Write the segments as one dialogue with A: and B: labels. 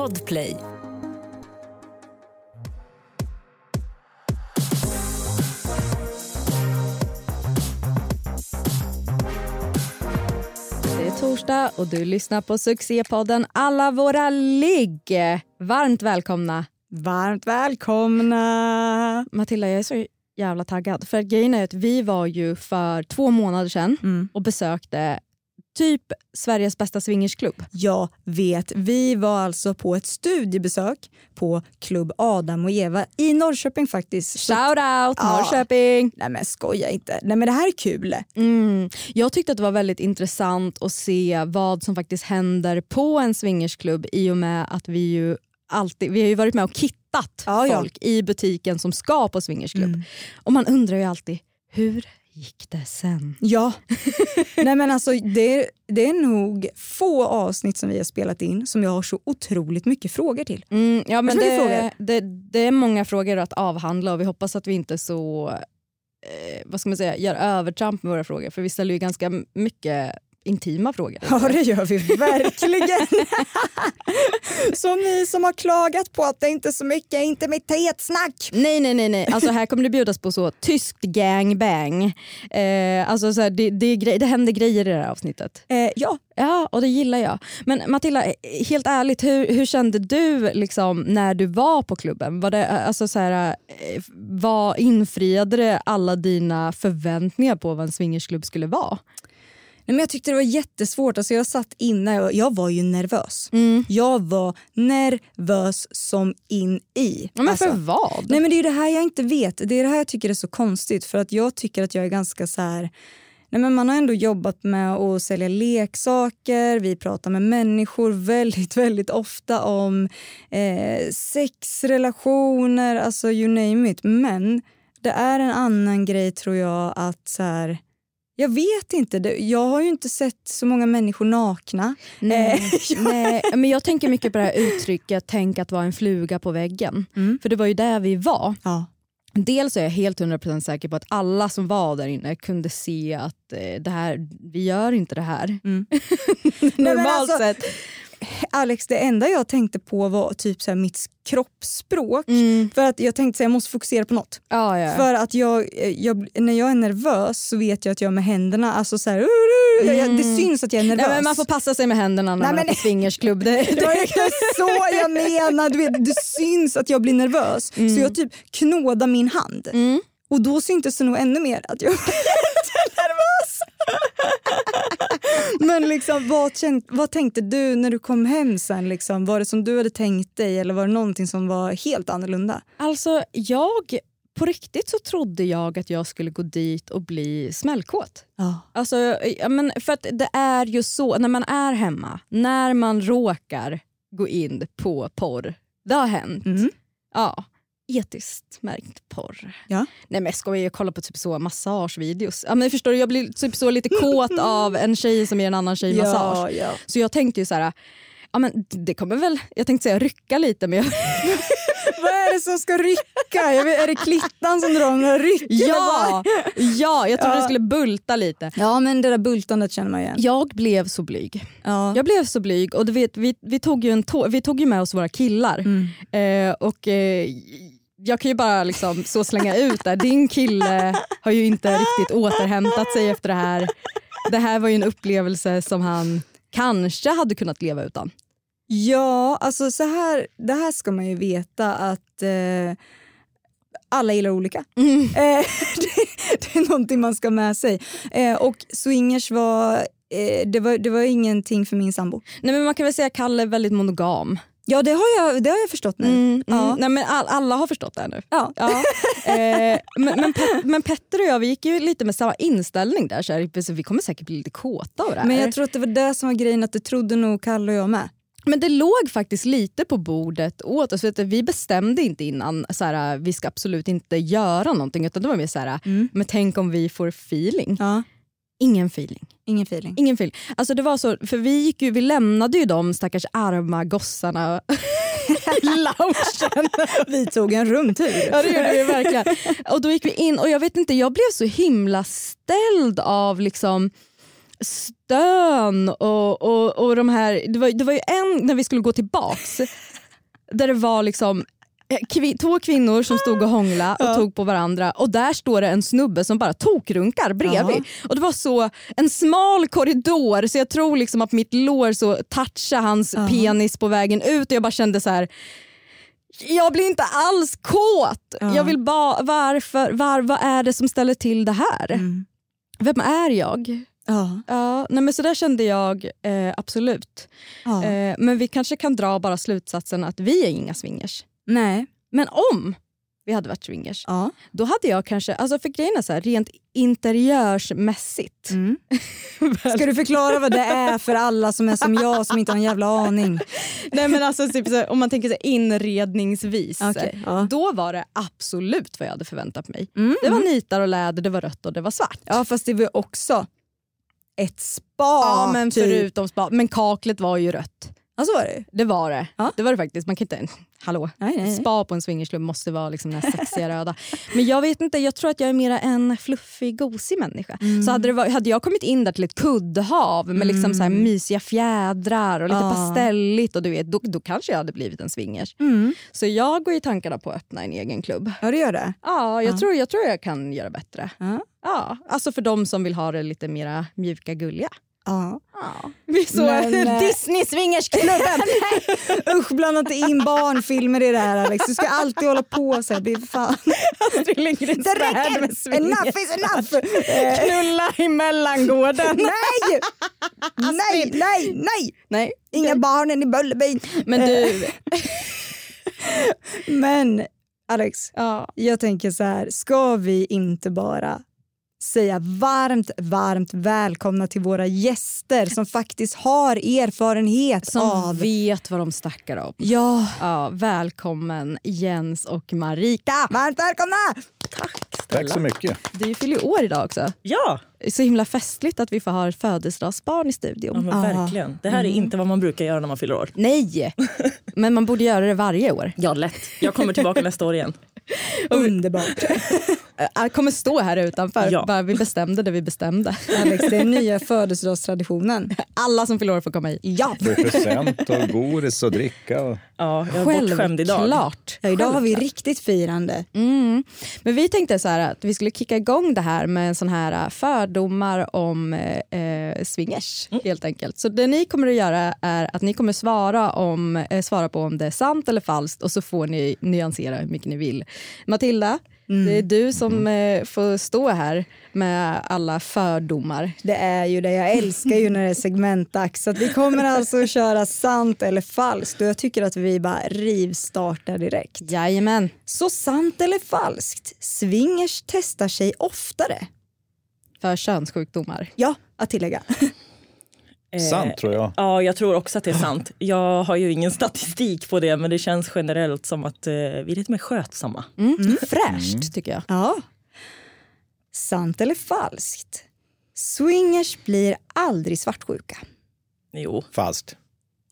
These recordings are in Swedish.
A: Podplay.
B: Det är torsdag och du lyssnar på succépodden Alla våra ligg. Varmt välkomna.
C: Varmt välkomna!
B: Matilda, jag är så jävla taggad. För grejen är att vi var ju för två månader sedan
C: Mm.
B: och besökte typ Sveriges bästa swingersklubb.
C: Jag vet. Vi var alltså på ett studiebesök på Klubb Adam och Eva i Norrköping faktiskt.
B: Shout out
C: Ja.
B: Norrköping!
C: Nej men skoja inte. Nej men det här är kul.
B: Mm. Jag tyckte att det var väldigt intressant att se vad som faktiskt händer på en swingersklubb i och med att vi ju alltid, vi har ju varit med och kittat
C: Ja, ja.
B: folk i butiken som ska på swingersklubb.
C: Mm.
B: Och man undrar ju alltid, hur gick det sen?
C: Ja. Nej men alltså det, det är nog få avsnitt som vi har spelat in som jag har så otroligt mycket frågor till.
B: Mm, ja, men
C: är
B: det, det, det är många frågor att avhandla och vi hoppas att vi inte så eh, vad ska man säga, gör övertramp med våra frågor för vi ställer ju ganska mycket intima frågor.
C: Ja det gör vi verkligen. så ni som har klagat på att det inte är så mycket intimitetssnack.
B: Nej nej nej, nej. Alltså, här kommer det bjudas på så tyskt gangbang. Eh, alltså, så här, det, det, är grej, det händer grejer i det här avsnittet.
C: Eh, ja,
B: Ja, och det gillar jag. Men Matilda, eh, helt ärligt, hur, hur kände du liksom, när du var på klubben? Var det, eh, alltså, så här, eh, vad infriade det alla dina förväntningar på vad en swingersklubb skulle vara?
C: Nej, men jag tyckte det var jättesvårt. Alltså jag satt inne och jag var ju nervös.
B: Mm.
C: Jag var nervös som in i.
B: Ja, men
C: Alltså,
B: för vad?
C: nej men det är det här jag inte vet. Det är det här jag tycker är så konstigt. För att jag tycker att jag är ganska så här... Nej men man har ändå jobbat med att sälja leksaker, vi pratar med människor väldigt, väldigt ofta om eh, sex, relationer, alltså you name it. Men det är en annan grej tror jag att så här, jag vet inte, jag har ju inte sett så många människor nakna.
B: Nej,
C: Eh,
B: nej, men jag tänker mycket på det här uttrycket tänk att vara en fluga på väggen.
C: Mm.
B: För det var ju där vi var.
C: Ja.
B: Dels är jag helt 100% säker på att alla som var där inne kunde se att eh, det här, vi gör inte det här.
C: Mm.
B: Normalt
C: alltså-
B: sett.
C: Alex, det enda jag tänkte på var typ så här mitt kroppsspråk.
B: Mm.
C: För att jag tänkte att jag måste fokusera på något.
B: Ja, ja.
C: För att jag, eh, jag, när jag är nervös så vet jag att jag med händerna, alltså så här, "Uh, uh", jag, det syns att jag är nervös.
B: Nej, men man får passa sig med händerna när
C: Nej,
B: man är på swingersklubb. Det,
C: det var inte så jag menar. Du vet, det syns att jag blir nervös. Så jag typ knådar min hand.
B: Mm.
C: Och då syntes det nog ännu mer att jag. Men liksom, vad, känt, vad tänkte du när du kom hem sen? Liksom? Var det som du hade tänkt dig eller var det någonting som var helt annorlunda?
B: Alltså jag, på riktigt så trodde jag att jag skulle gå dit och bli smällkåt.
C: Ja.
B: Alltså, men för att det är ju så, när man är hemma, när man råkar gå in på porr, det har hänt.
C: Mm.
B: Ja, etiskt märkt porr.
C: Ja.
B: Nej men skojar, jag kollar på typ så massagevideos. Ja, men förstår du, jag blir typ så lite kåt av en tjej som ger en annan tjej massage.
C: Ja, ja.
B: Så jag tänkte ju så här, ja men det kommer väl, jag tänkte säga rycka lite men jag,
C: Vad är det som ska rycka? Jag vet, är det klittan som drar där rycken?
B: ja, ja, jag trodde
C: Ja.
B: det skulle bulta lite.
C: ja, men det där bultandet känner man igen.
B: Jag blev så blyg.
C: Ja.
B: Jag blev så blyg och du vet, vi, vi, tog ju en vi tog ju med oss våra killar.
C: Mm.
B: Eh, och eh, jag kan ju bara liksom så slänga ut där, din kille har ju inte riktigt återhämtat sig efter det här. Det här var ju en upplevelse som han kanske hade kunnat leva utan.
C: Ja, alltså så här, det här ska man ju veta att eh, alla gillar olika.
B: Mm.
C: Eh, det, det är någonting man ska med sig. Eh, och swingers var, eh, det var, det var ingenting för min sambo.
B: Nej, men man kan väl säga att Kalle är väldigt monogam.
C: Ja, det har jag, det har jag förstått nu.
B: Mm,
C: Ja.
B: mm. Nej, men all, alla har förstått det här nu.
C: Ja.
B: Ja. Eh, men, men, Pet, men Petter och jag vi gick ju lite med samma inställning där. Så här, så vi kommer säkert bli lite kåta av det här.
C: Men jag tror att det var det som var grejen, att det trodde nog Kalle och jag med.
B: Men det låg faktiskt lite på bordet åt oss. Vet du, Vi bestämde inte innan så här, vi ska absolut inte göra någonting. Utan det var mer så här,
C: Mm.
B: men tänk om vi får feeling.
C: Ja,
B: Ingen feeling.
C: Ingen feeling.
B: Ingen feeling. Alltså det var så, för vi, gick ju, vi lämnade ju de stackars arma gossarna i loungen.
C: Vi tog en rumtur.
B: Ja det gjorde vi verkligen. Och då gick vi in och jag vet inte, jag blev så himla ställd av liksom stön och, och, och de här, det var, det var ju en när vi skulle gå tillbaks där det var liksom kvi- två kvinnor som stod och hångla och
C: Ja.
B: tog på varandra och där står det en snubbe som bara tokrunkar bredvid.
C: Ja.
B: Och det var så en smal korridor så jag tror liksom att mitt lår så touchade hans
C: Ja.
B: penis på vägen ut och jag bara kände så här. Jag blir inte alls kåt.
C: Ja.
B: Jag vill bara, varför, var, vad är det som ställer till det här?
C: Mm.
B: Vem är jag?
C: Ja.
B: Ja, nej men så där kände jag eh, absolut.
C: Ja.
B: Eh, men vi kanske kan dra bara slutsatsen att vi är inga swingers.
C: Nej.
B: Men om vi hade varit swingers,
C: Ja.
B: då hade jag kanske, alltså för grejen är så här, rent interiörsmässigt.
C: Mm. Ska du förklara vad det är för alla som är som jag som inte har en jävla aning?
B: nej men alltså typ så här, om man tänker så här, inredningsvis.
C: Okej, ja.
B: Då var det absolut vad jag hade förväntat mig.
C: Mm.
B: Det var nitar och läder, det var rött och det var svart.
C: Ja fast det var också ett spa.
B: Ja, men
C: typ.
B: förutom spa. Men kaklet var ju rött.
C: Ja så var det.
B: Det var det.
C: Ja.
B: Det var det faktiskt. Man kan inte... Hallå?
C: Nej, nej, nej.
B: Spa på en swingersklubb måste vara liksom den här sexiga röda. Men jag vet inte, jag tror att jag är mera en fluffig, gosig människa.
C: Mm.
B: Så hade, det varit, hade jag kommit in där till ett kuddhav med liksom så här mysiga fjädrar och lite
C: Ja.
B: pastelligt, och du vet, då, då kanske jag hade blivit en swingers.
C: Mm.
B: Så jag går i tankarna på att öppna en egen klubb.
C: Ja det gör det.
B: Ja, jag,
C: Ja.
B: Tror, jag tror jag kan göra bättre.
C: Ja.
B: Ja, alltså för de som vill ha det lite mera mjuka, gulliga.
C: Ja.
B: Ja. Vi så
C: Men, eh,
B: Disney-swingersklubben!
C: Usch blanda inte in barnfilmer i det här Alex. Du ska alltid hålla på så här. Är fan.
B: Astrid Lindgrens
C: Det räcker! Enough is enough! Eh,
B: Knulla i mellangården.
C: nej! Nej, nej, nej!
B: Nej.
C: Inga barnen i Bullerbyn.
B: Men du,
C: Men Alex,
B: ja.
C: jag tänker så här. Ska vi inte bara säga varmt, varmt välkomna till våra gäster som faktiskt har erfarenhet
B: som
C: av...
B: vet vad de snackar om.
C: Ja,
B: Ja, välkommen Jens och Marika.
C: varmt välkomna!
A: Tack så mycket.
B: Du fyller ju år idag också.
D: Ja,
B: Det är så himla festligt att vi får ha ett födelsedagsbarn i studion.
D: ja verkligen. Det här är inte vad man brukar göra när man fyller år.
B: Nej, men man borde göra det varje år.
D: Ja, lätt. Jag kommer tillbaka nästa år igen.
C: Underbart.
B: Jag kommer stå här utanför.
D: Ja.
B: Bara vi bestämde det vi bestämde.
C: Alex, det är nya födelsedagstraditionen.
B: Alla som fyller år får komma hit.
C: Ja,
A: Det är present och godis och dricka. Och...
D: Ja, jag är bortskämd idag.
B: Självklart.
C: ja idag har vi riktigt firande.
B: Mm. Men vi tänkte så här att vi skulle kicka igång det här med en sån här äh, fördomar om eh, eh, swingers helt enkelt. Så det ni kommer att göra är att ni kommer svara, om, eh, svara på om det är sant eller falskt och så får ni nyansera hur mycket ni vill. Matilda, det är du som eh, får stå här med alla fördomar.
C: Det är ju det. Jag älskar ju när det är segmentdags. Så vi kommer alltså att köra sant eller falskt och jag tycker att vi bara rivstartar direkt.
B: Jajamän.
C: Så sant eller falskt? Swingers testar sig oftare.
B: För könssjukdomar.
C: Ja, att tillägga.
D: Eh,
A: Sant tror jag.
D: Ja, jag tror också att det är sant. Jag har ju ingen statistik på det, men det känns generellt som att eh, vi är lite mer skötsamma.
B: Mm. Fräscht tycker jag.
C: Ja. Sant eller falskt? Swingers blir aldrig svartsjuka.
D: Jo,
A: Falskt.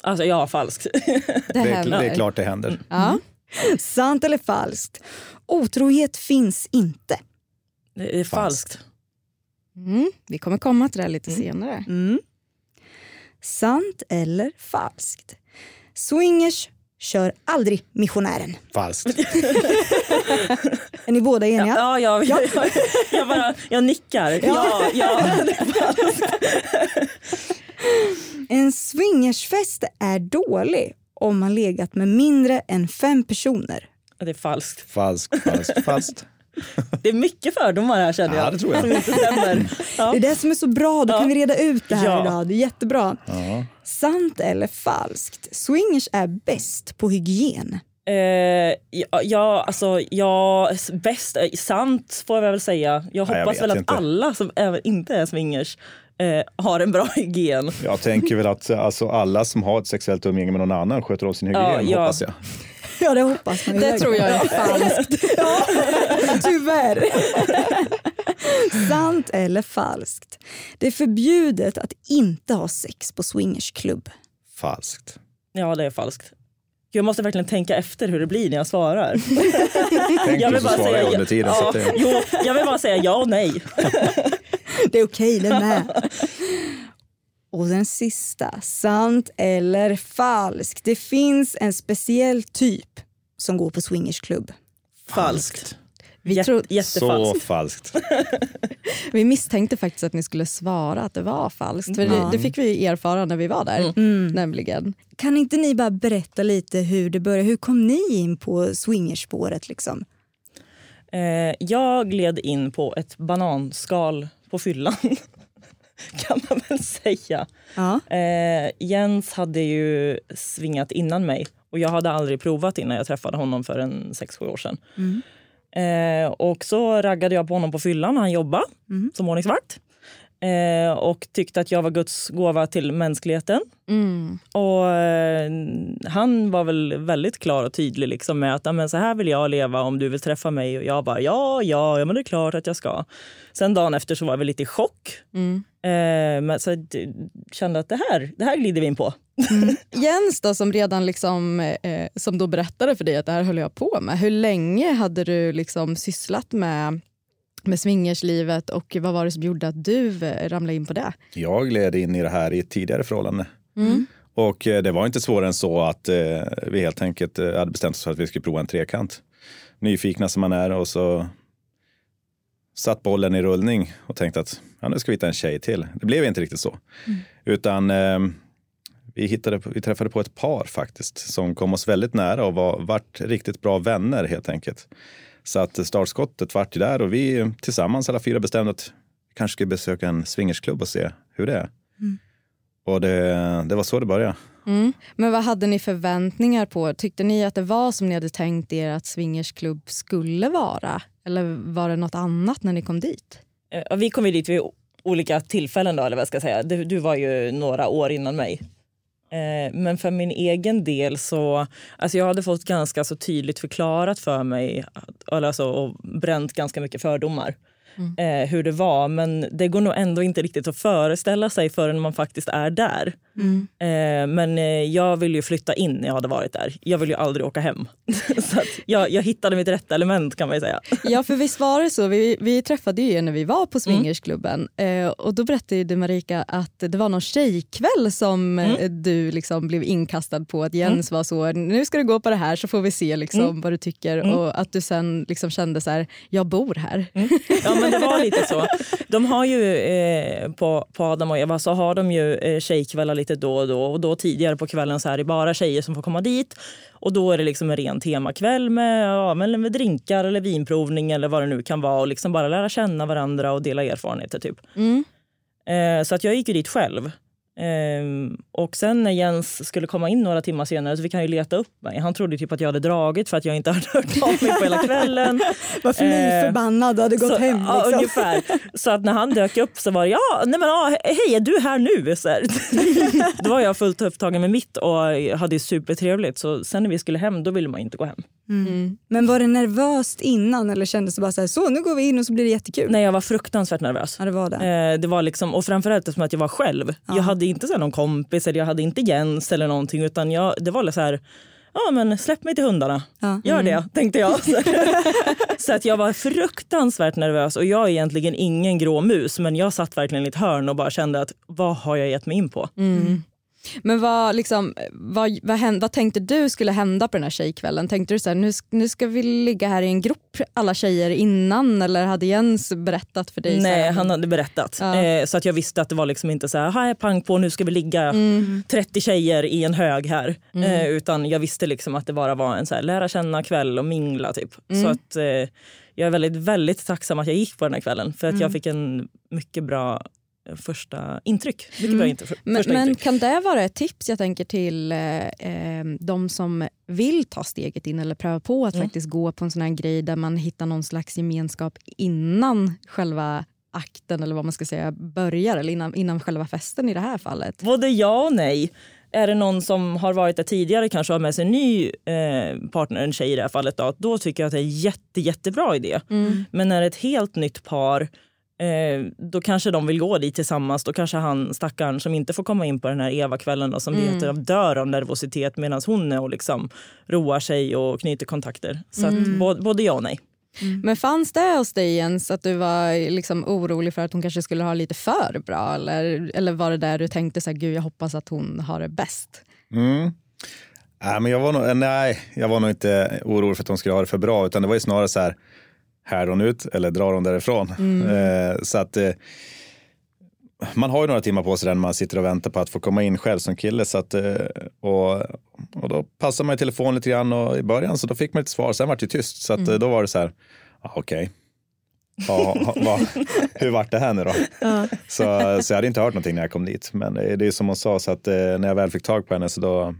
D: alltså ja, falskt.
B: Det,
A: Det är, det är klart det händer.
B: Ja.
C: Sant eller falskt? Otrohet finns inte.
D: Det är falskt.
B: Mm. Vi kommer komma till det lite senare.
C: Sant eller falskt? Swingers kör aldrig missionären.
A: Falskt.
C: Är ni båda eniga?
D: Ja, ja, jag, jag, jag, bara, jag nickar. Ja, ja.
C: En swingersfest är dålig om man legat med mindre än fem personer.
D: Det är falskt.
A: Falskt, falskt, falskt.
D: Det är mycket fördomar här känner jag.
A: Ja, det tror jag.
D: Som inte stämmer. Ja.
C: Det är det som är så bra, då
D: Ja.
C: kan vi reda ut det här
D: Ja.
C: idag. Det är jättebra.
A: Ja.
C: Sant eller falskt? Swingers är bäst på hygien.
D: Eh, ja, ja, alltså ja, bäst, eh, sant får jag väl säga. Jag
A: Nej, jag
D: hoppas
A: vet
D: väl att
A: inte.
D: alla som även inte är swingers eh, har en bra hygien.
A: Jag tänker väl att alltså, alla som har ett sexuellt umgänge med någon annan sköter om sin hygien,
D: ja.
A: hoppas jag.
C: Ja, det hoppas man ju
B: Det tror jag är falskt.
C: Ja, tyvärr. Sant eller falskt? Det är förbjudet att inte ha sex på swingersklubb.
A: Falskt.
D: Ja, det är falskt. Jag måste verkligen tänka efter hur det blir när jag svarar.
A: Tänk
D: Jag vill bara säga,
A: under tiden.
D: Ja,
A: det...
D: jo, jag vill bara säga ja och nej.
C: Det är okej det med. Och den sista, sant eller falskt. Det finns en speciell typ som går på swingersklubb.
D: Falskt.
B: Vi,
D: Jätte,
B: tro,
A: Så
D: jättefalskt.
A: falskt.
B: vi misstänkte faktiskt att ni skulle svara att det var falskt. För det, det fick vi erfara när vi var där.
C: Mm.
B: Nämligen.
C: Kan inte ni bara berätta lite hur det började? Hur kom ni in på swingerspåret? Liksom?
D: Eh, jag gled in på ett bananskal på fyllan. kan man väl säga.
C: Ja.
D: Eh, Jens hade ju svingat innan mig och jag hade aldrig provat innan jag träffade honom för en 6-7 år sedan.
C: Mm.
D: Eh, och så raggade jag på honom på fyllan när han jobbade
C: Mm.
D: som ordningsvakt. Eh, och tyckte att jag var Guds gåva till mänskligheten.
B: Mm.
D: Och eh, han var väl väldigt klar och tydlig liksom med att "Ja, men så här vill jag leva om du vill träffa mig. Och jag bara ja, ja, ja men det är klart att jag ska. Sen dagen efter så var väl lite i chock.
B: Mm.
D: Eh, men så jag kände att det här, det här glider vi in på.
B: Jens då, som redan liksom, eh, som då berättade för dig att det här höll jag på med. Hur länge hade du liksom sysslat med, med swingerslivet och vad var det som gjorde att du eh, ramlade in på det?
A: Jag gled in i det här i ett tidigare förhållande.
B: Mm.
A: Och eh, det var inte svårare än så att eh, vi helt enkelt eh, hade bestämt oss för att vi skulle prova en trekant. Nyfikna som man är och så satt bollen i rullning och tänkte att ja, nu ska vi hitta en tjej till. Det blev inte riktigt så. Utan eh, vi, hittade, vi träffade på ett par faktiskt som kom oss väldigt nära och var, vart riktigt bra vänner helt enkelt. Så att startskottet vart ju där och vi tillsammans alla fyra bestämde att vi kanske skulle besöka en swingersklubb och se hur det är. Och det, det var så det började.
B: Mm. Men vad hade ni förväntningar på? Tyckte ni att det var som ni hade tänkt er att swingersklubb skulle vara? Eller var det något annat när ni kom dit?
D: Eh, vi kom ju dit vid olika tillfällen då, eller vad jag ska säga. Du, du var ju några år innan mig. Eh, men för min egen del så, alltså jag hade fått ganska så tydligt förklarat för mig, alltså, och bränt ganska mycket fördomar. Eh, hur det var, men det går nog ändå inte riktigt att föreställa sig förrän man faktiskt är där. Eh, men eh, jag vill ju flytta in när jag hade varit där. Jag vill ju aldrig åka hem. så jag, jag hittade mitt rätta element kan man säga.
B: Ja, för visst var det så. Vi, vi träffade ju er när vi var på swingersklubben eh, och då berättade du Marika att det var någon tjejkväll som eh, du liksom blev inkastad på. Att Jens var så, nu ska du gå på det här så får vi se liksom vad du tycker och att du sen liksom kände så här, jag bor här.
D: Ja men det var lite så. De har ju eh, på, på Adam och Eva så har de ju eh, tjejkvällar lite då och då och då tidigare på kvällen så är det bara tjejer som får komma dit och då är det liksom en ren temakväll med, ja, med drinkar eller vinprovning eller vad det nu kan vara och liksom bara lära känna varandra och dela erfarenheter typ.
B: Mm.
D: Eh, så att jag gick ju dit själv. Ehm, och sen när Jens skulle komma in några timmar senare så fick han ju leta upp mig. Han trodde typ att jag hade dragit för att jag inte hade hört av mig på hela kvällen.
C: Varför ni förbannad hade gått
D: så,
C: hem?
D: Ja,
C: Liksom.
D: ungefär. Så att när han dök upp så var det ja, nej men, ja hej är du här nu? Så här. Då var jag fullt upptagen med mitt och hade supertrevligt. Så sen när vi skulle hem då ville man inte gå hem.
C: Men var det nervöst innan eller kändes det bara så här, så nu går vi in och så blir det jättekul?
D: Nej jag var fruktansvärt nervös.
C: Ja det var det.
D: Eh, det var liksom, och framförallt eftersom att jag var själv. Jag hade inte så någon kompis eller jag hade inte Jens eller någonting utan jag, det var så här Ja men släpp mig till hundarna.
C: Ja.
D: Gör det, tänkte jag. så att jag var fruktansvärt nervös och jag är egentligen ingen grå mus men jag satt verkligen i ett hörn och bara kände att vad har jag gett mig in på?
B: Men vad, liksom, vad, vad, hände, vad tänkte du skulle hända på den här tjejkvällen? Tänkte du så här, nu, nu ska vi ligga här i en grupp alla tjejer innan eller hade Jens berättat för dig? så
D: Nej, han hade berättat.
B: Ja.
D: Eh, så att jag visste att det var liksom inte så här, här pang på, nu ska vi ligga
B: Mm.
D: 30 tjejer i en hög här. Eh, utan jag visste liksom att det bara var en så här, lära känna kväll och mingla typ.
B: Mm.
D: Så att eh, jag är väldigt, väldigt tacksam att jag gick på den här kvällen. För att
B: Mm.
D: jag fick en mycket bra första intryck. Mycket bra intryck,
B: Mm. Men,
D: första
B: men
D: intryck.
B: kan det vara ett tips jag tänker till eh, eh, de som vill ta steget in eller pröva på att
D: Mm.
B: faktiskt gå på en sån här grej där man hittar någon slags gemenskap innan själva akten eller vad man ska säga börjar eller innan, innan själva festen i det här fallet.
D: Både ja och nej. Är det någon som har varit där tidigare, kanske har med sig en ny eh, partner, en tjej i det här fallet, då, då tycker jag att det är en jätte, jättebra idé. Men när det är ett helt nytt par, eh, då kanske de vill gå dit tillsammans. Då kanske han stackaren som inte får komma in på den här Eva-kvällen då, som det heter, dör av nervositet medan hon är och liksom roar sig och knyter kontakter. Så att både, både ja och nej.
B: Mm. Men fanns det hos dig Jens att du var liksom orolig för att hon kanske skulle ha lite för bra? Eller, eller var det där du tänkte så här, gud jag hoppas att hon har det bäst?
A: Mm. Nej, men jag var nog, nej, jag var nog inte orolig för att hon skulle ha det för bra, utan det var ju snarare så här, här hon ut eller drar hon därifrån? Mm. Eh, så att eh, man har ju några timmar på sig när man sitter och väntar på att få komma in själv som kille. Så att, eh, och, och då passade man i telefon lite grann och i början så då fick man ett svar. Sen var det tyst. Så att, mm. då var det så här, ah, okej. Okay. Ja, va, hur vart det här nu då? Ja. Så, så jag hade inte hört någonting när jag kom dit. Men det är som hon sa, så att när jag väl fick tag på henne så då,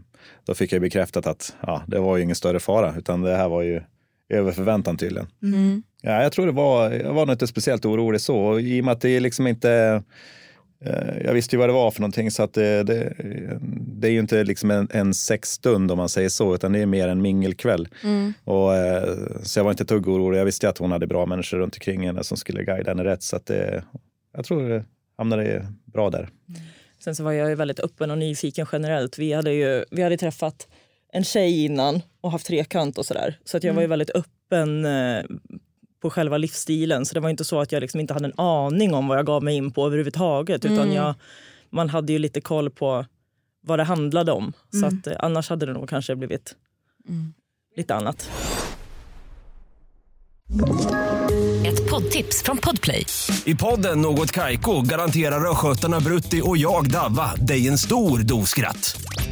A: då fick jag bekräftat att ja, det var ju ingen större fara, utan det här var ju över förväntan tydligen. Mm. Ja, jag tror det var, jag var nog inte speciellt orolig så, och i och med att det liksom inte eh, jag visste ju vad det var för någonting så att det, det, det är ju inte liksom en, en sexstund om man säger så utan det är mer en mingelkväll. Mm. Och, eh, så jag var inte ett dugg orolig. Jag visste att hon hade bra människor runt omkring henne som skulle guida henne rätt. Så att det, jag tror det hamnade bra där. Mm.
D: Sen så var jag ju väldigt öppen och nyfiken generellt. Vi hade ju vi hade träffat en tjej innan och haft trekant och sådär. Så att jag mm. var ju mm. väldigt öppen eh, på själva livsstilen. Så det var inte så att jag liksom inte hade en aning om vad jag gav mig in på överhuvudtaget. Utan mm. jag, man hade ju lite koll på vad det handlade om. Så att, eh, annars hade det nog kanske blivit mm. lite annat.
E: Ett poddtips från Podplay.
F: I podden Något Kaiko garanterar östgötarna Brutti och jag, Davva, dig en stor dos skratt.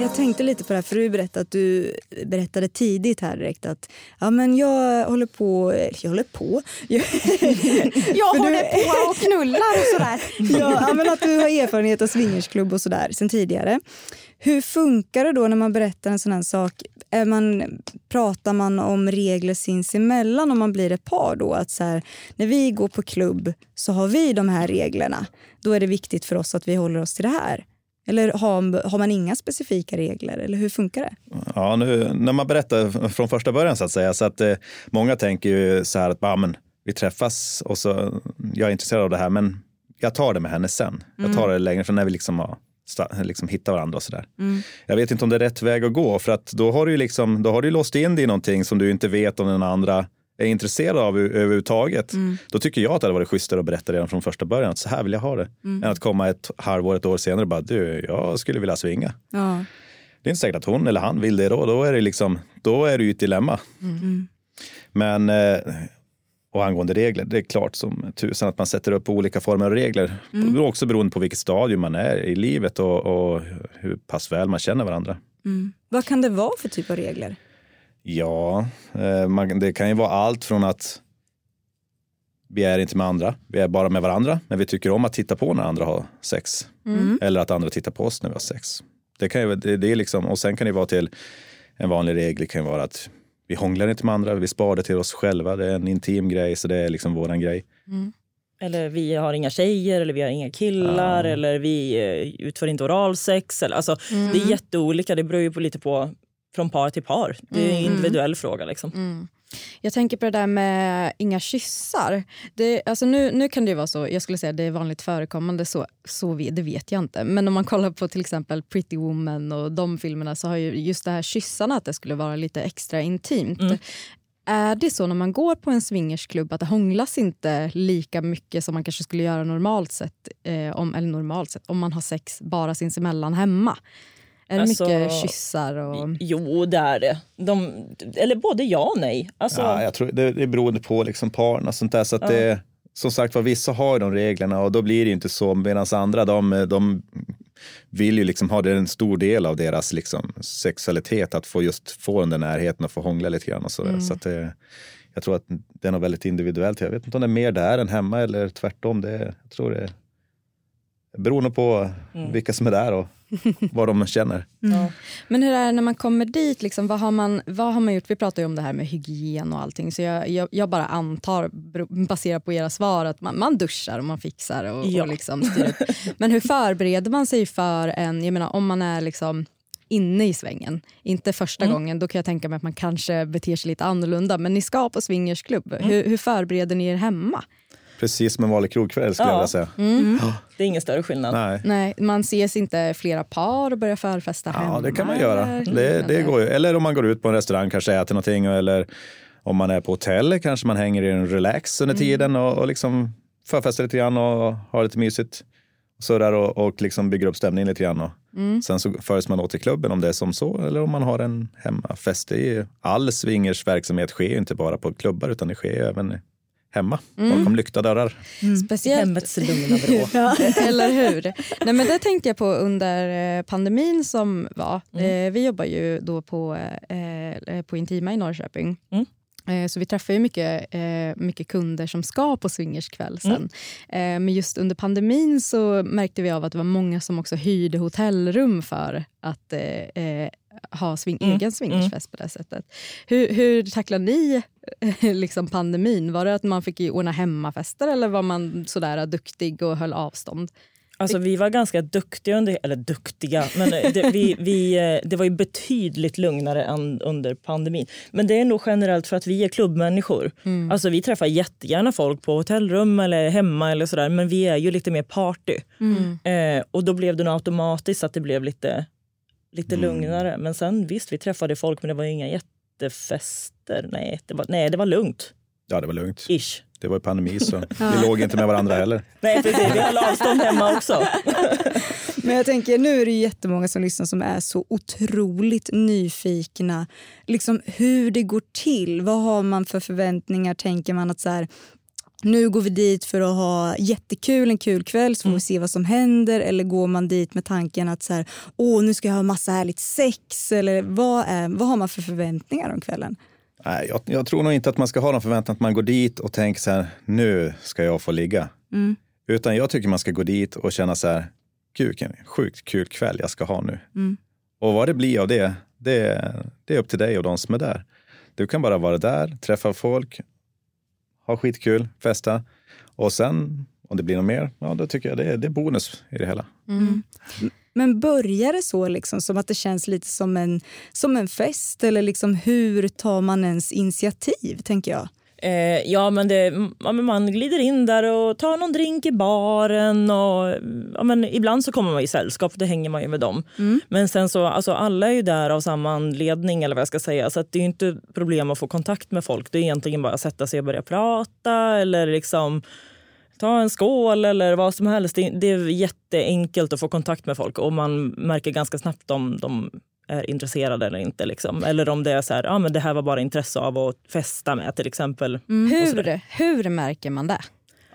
C: Jag tänkte lite på det här, för du berättade att du berättade tidigt här direkt att ja, men jag håller på, jag håller på.
B: Jag, håller du, på och knullar och sådär.
C: ja, men att du har erfarenhet av swingersklubb och sådär sen tidigare. Hur funkar det då när man berättar en sån här sak? Är man, pratar man om regler sinsemellan om man blir ett par då? Att så här, när vi går på klubb så har vi de här reglerna. Då är det viktigt för oss att vi håller oss till det här. Eller har, har man inga specifika regler? Eller hur funkar det?
A: Ja, nu, när man berättar från första början så att säga. Så att, eh, många tänker ju så här att bah, men, vi träffas och så jag är intresserad av det här men jag tar det med henne sen. Jag tar mm. det längre för när vi liksom har liksom hittar varandra och sådär. Mm. Jag vet inte om det är rätt väg att gå för att då har du, liksom, då har du låst in dig i någonting som du inte vet om den andra är intresserad av överhuvudtaget, mm. då tycker jag att det hade varit schysstare att berätta redan från första början att så här vill jag ha det. Mm. Än att komma ett halvår, ett år senare och bara du, jag skulle vilja svinga. Ja. Det är inte säkert att hon eller han vill det då. Då är det, liksom, då är det ju ett dilemma. Mm. Men eh, och angående regler, det är klart som tusan att man sätter upp olika former av regler. Mm. Också beroende på vilket stadium man är i livet och, och hur pass väl man känner varandra.
C: Mm. Vad kan det vara för typ av regler?
A: Ja, eh, man, det kan ju vara allt från att vi är inte med andra, vi är bara med varandra, men vi tycker om att titta på när andra har sex. Mm. Eller att andra tittar på oss när vi har sex. Det kan ju, det, det är liksom, och sen kan det vara till en vanlig regel kan vara att vi hånglar inte med andra, vi sparar det till oss själva. Det är en intim grej, så det är liksom våran grej. Mm.
D: Eller vi har inga tjejer, eller vi har inga killar, ja. eller vi eh, utför inte oralsex. Eller, alltså, mm. Det är jätteolika, det beror ju på, lite på från par till par. Det är en mm. individuell fråga. Liksom. Mm.
B: Jag tänker på det där med inga kyssar. Det, alltså nu, nu kan det vara så, jag skulle säga det är vanligt förekommande, så, så det vet jag inte. Men om man kollar på till exempel Pretty Woman och de filmerna så har ju just det här kyssarna att det skulle vara lite extra intimt. Mm. Är det så när man går på en swingersklubb att det hånglas inte lika mycket som man kanske skulle göra normalt sett, eh, om, eller normalt sett om man har sex bara sinsemellan hemma? Är det alltså, mycket kyssar? Och...
D: Jo, det är det. De, eller både ja och nej. Alltså...
A: Ja, jag tror det, det är beroende på liksom paren och sånt där. Så att ja. det, som sagt var, vissa har de reglerna och då blir det inte så. Medan andra, de, de vill ju liksom ha det en stor del av deras liksom sexualitet att få just få den där närheten och få hångla lite grann. Och så mm. så att det, jag tror att det är något väldigt individuellt. Jag vet inte om det är mer där än hemma eller tvärtom. Det, jag tror det beror nog på mm. vilka som är där och vad de känner.
D: Ja.
B: Men hur är det när man kommer dit? Liksom, vad, har man, vad har man gjort? Vi pratar ju om det här med hygien och allting. Så jag, jag, jag bara antar, baserat på era svar, att man, man duschar och man fixar och,
D: Ja.
B: och liksom styr upp. Men hur förbereder man sig för en, jag menar om man är liksom inne i svängen, inte första
D: Mm.
B: gången, då kan jag tänka mig att man kanske beter sig lite annorlunda. Men ni ska på swingersklubb,
D: Mm.
B: hur, hur förbereder ni er hemma?
A: Precis som en vanlig krogkväll skulle
D: Ja.
A: jag vilja säga.
D: Det är ingen större skillnad.
A: Nej.
B: Nej, man ses inte flera par och börjar förfesta hemma?
A: Ja, det kan man göra.
B: eller?
A: Det, det går ju. Eller om man går ut på en restaurang, kanske äter någonting. Eller om man är på hotell, kanske man hänger i en relax under tiden och, och liksom förfestar lite grann och har lite mysigt. Surrar och, och liksom bygger upp stämningen lite grann. Och Sen så förs man åt till klubben om det är som så, eller om man har en hemmafest. Det är ju, all swingers verksamhet sker ju inte bara på klubbar, utan det sker ju även hemma, bakom lyckta dörrar.
B: Speciellt
D: Hemmets lugna vrå.
B: Eller hur? Nej, men det tänkte jag på under eh, pandemin som var. Eh, vi jobbar ju då på, eh, eh, på Intima i Norrköping.
D: Mm.
B: Eh, Så vi träffar ju mycket, mycket kunder som ska på swingerskväll sen. Eh, Men just under pandemin så märkte vi av att det var många som också hyrde hotellrum för att ha swing,
D: Mm.
B: egen swingersfest på det sättet. Hur, hur tacklar ni eh, liksom pandemin? Var det att man fick ordna hemmafester eller var man sådär duktig och höll avstånd?
D: Alltså, vi var ganska duktiga, under, eller duktiga, men det, vi, vi, eh, det var ju betydligt lugnare än under pandemin. Men det är nog generellt för att vi är klubbmänniskor. Alltså, vi träffar jättegärna folk på hotellrum eller hemma eller sådär, men vi är ju lite mer party. Eh, och då blev det nog automatiskt att det blev lite, lite lugnare. Men sen visst, vi träffade folk men det var inga jättefester. Nej, det var, nej, det var lugnt.
A: Ja, det var lugnt.
D: Ish.
A: Det var ju pandemi så vi låg inte med varandra heller.
D: Nej, precis. Vi höll avstånd hemma också.
C: Men jag tänker, nu är det ju jättemånga som lyssnar som är så otroligt nyfikna. Liksom hur det går till. Vad har man för förväntningar? Tänker man att så här, nu går vi dit för att ha jättekul, en kul kväll så får vi se vad som händer. Eller går man dit med tanken att så här, Åh, nu ska jag ha massa härligt sex? Eller vad, är, vad har man för förväntningar om kvällen?
A: Nej, jag, jag tror nog inte att man ska ha någon förväntan att man går dit och tänker så här, nu ska jag få ligga. Utan jag tycker man ska gå dit och känna så här, gud vilken sjukt kul kväll jag ska ha nu. Och vad det blir av det, det, det är upp till dig och de som är där. Du kan bara vara där, träffa folk, ha skitkul, festa. Och sen, om det blir något mer, ja då tycker jag det är, det är bonus i det hela. Mm.
C: Men börjar det så liksom, som att det känns lite som en, som en fest? Eller liksom, hur tar man ens initiativ, tänker jag?
D: Eh, ja, men det, ja, men man glider in där och tar någon drink i baren. Och, ja, men ibland så kommer man i sällskap, det hänger man ju med dem. Men sen så, alltså, alla är ju där av samma anledning, eller vad jag ska säga. Så det är ju inte problem att få kontakt med folk. Det är egentligen bara att sätta sig och börja prata eller liksom ta en skål eller vad som helst. Det, det är jätteenkelt att få kontakt med folk och man märker ganska snabbt om de är intresserade eller inte. Liksom. Eller om det är så här, ah, men det här var bara intresse av att festa med till exempel.
B: Hur, hur märker man det?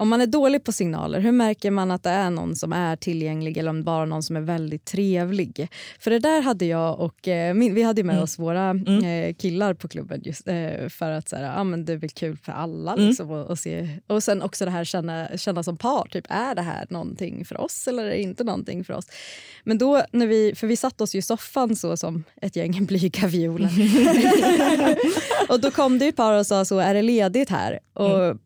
B: Om man är dålig på signaler, hur märker man att det är någon som är tillgänglig eller om bara någon som är väldigt trevlig? För det där hade jag och eh, min, vi hade med oss våra eh, killar på klubben just eh, för att så här, ah, men det är väl kul för alla. Liksom, och, och, se. och sen också det här känna, känna som par, typ är det här någonting för oss eller är det inte någonting för oss? Men då när vi, för vi satt oss ju i soffan så som ett gäng blyga violer. och då kom det ett par och sa så, är det ledigt här? Och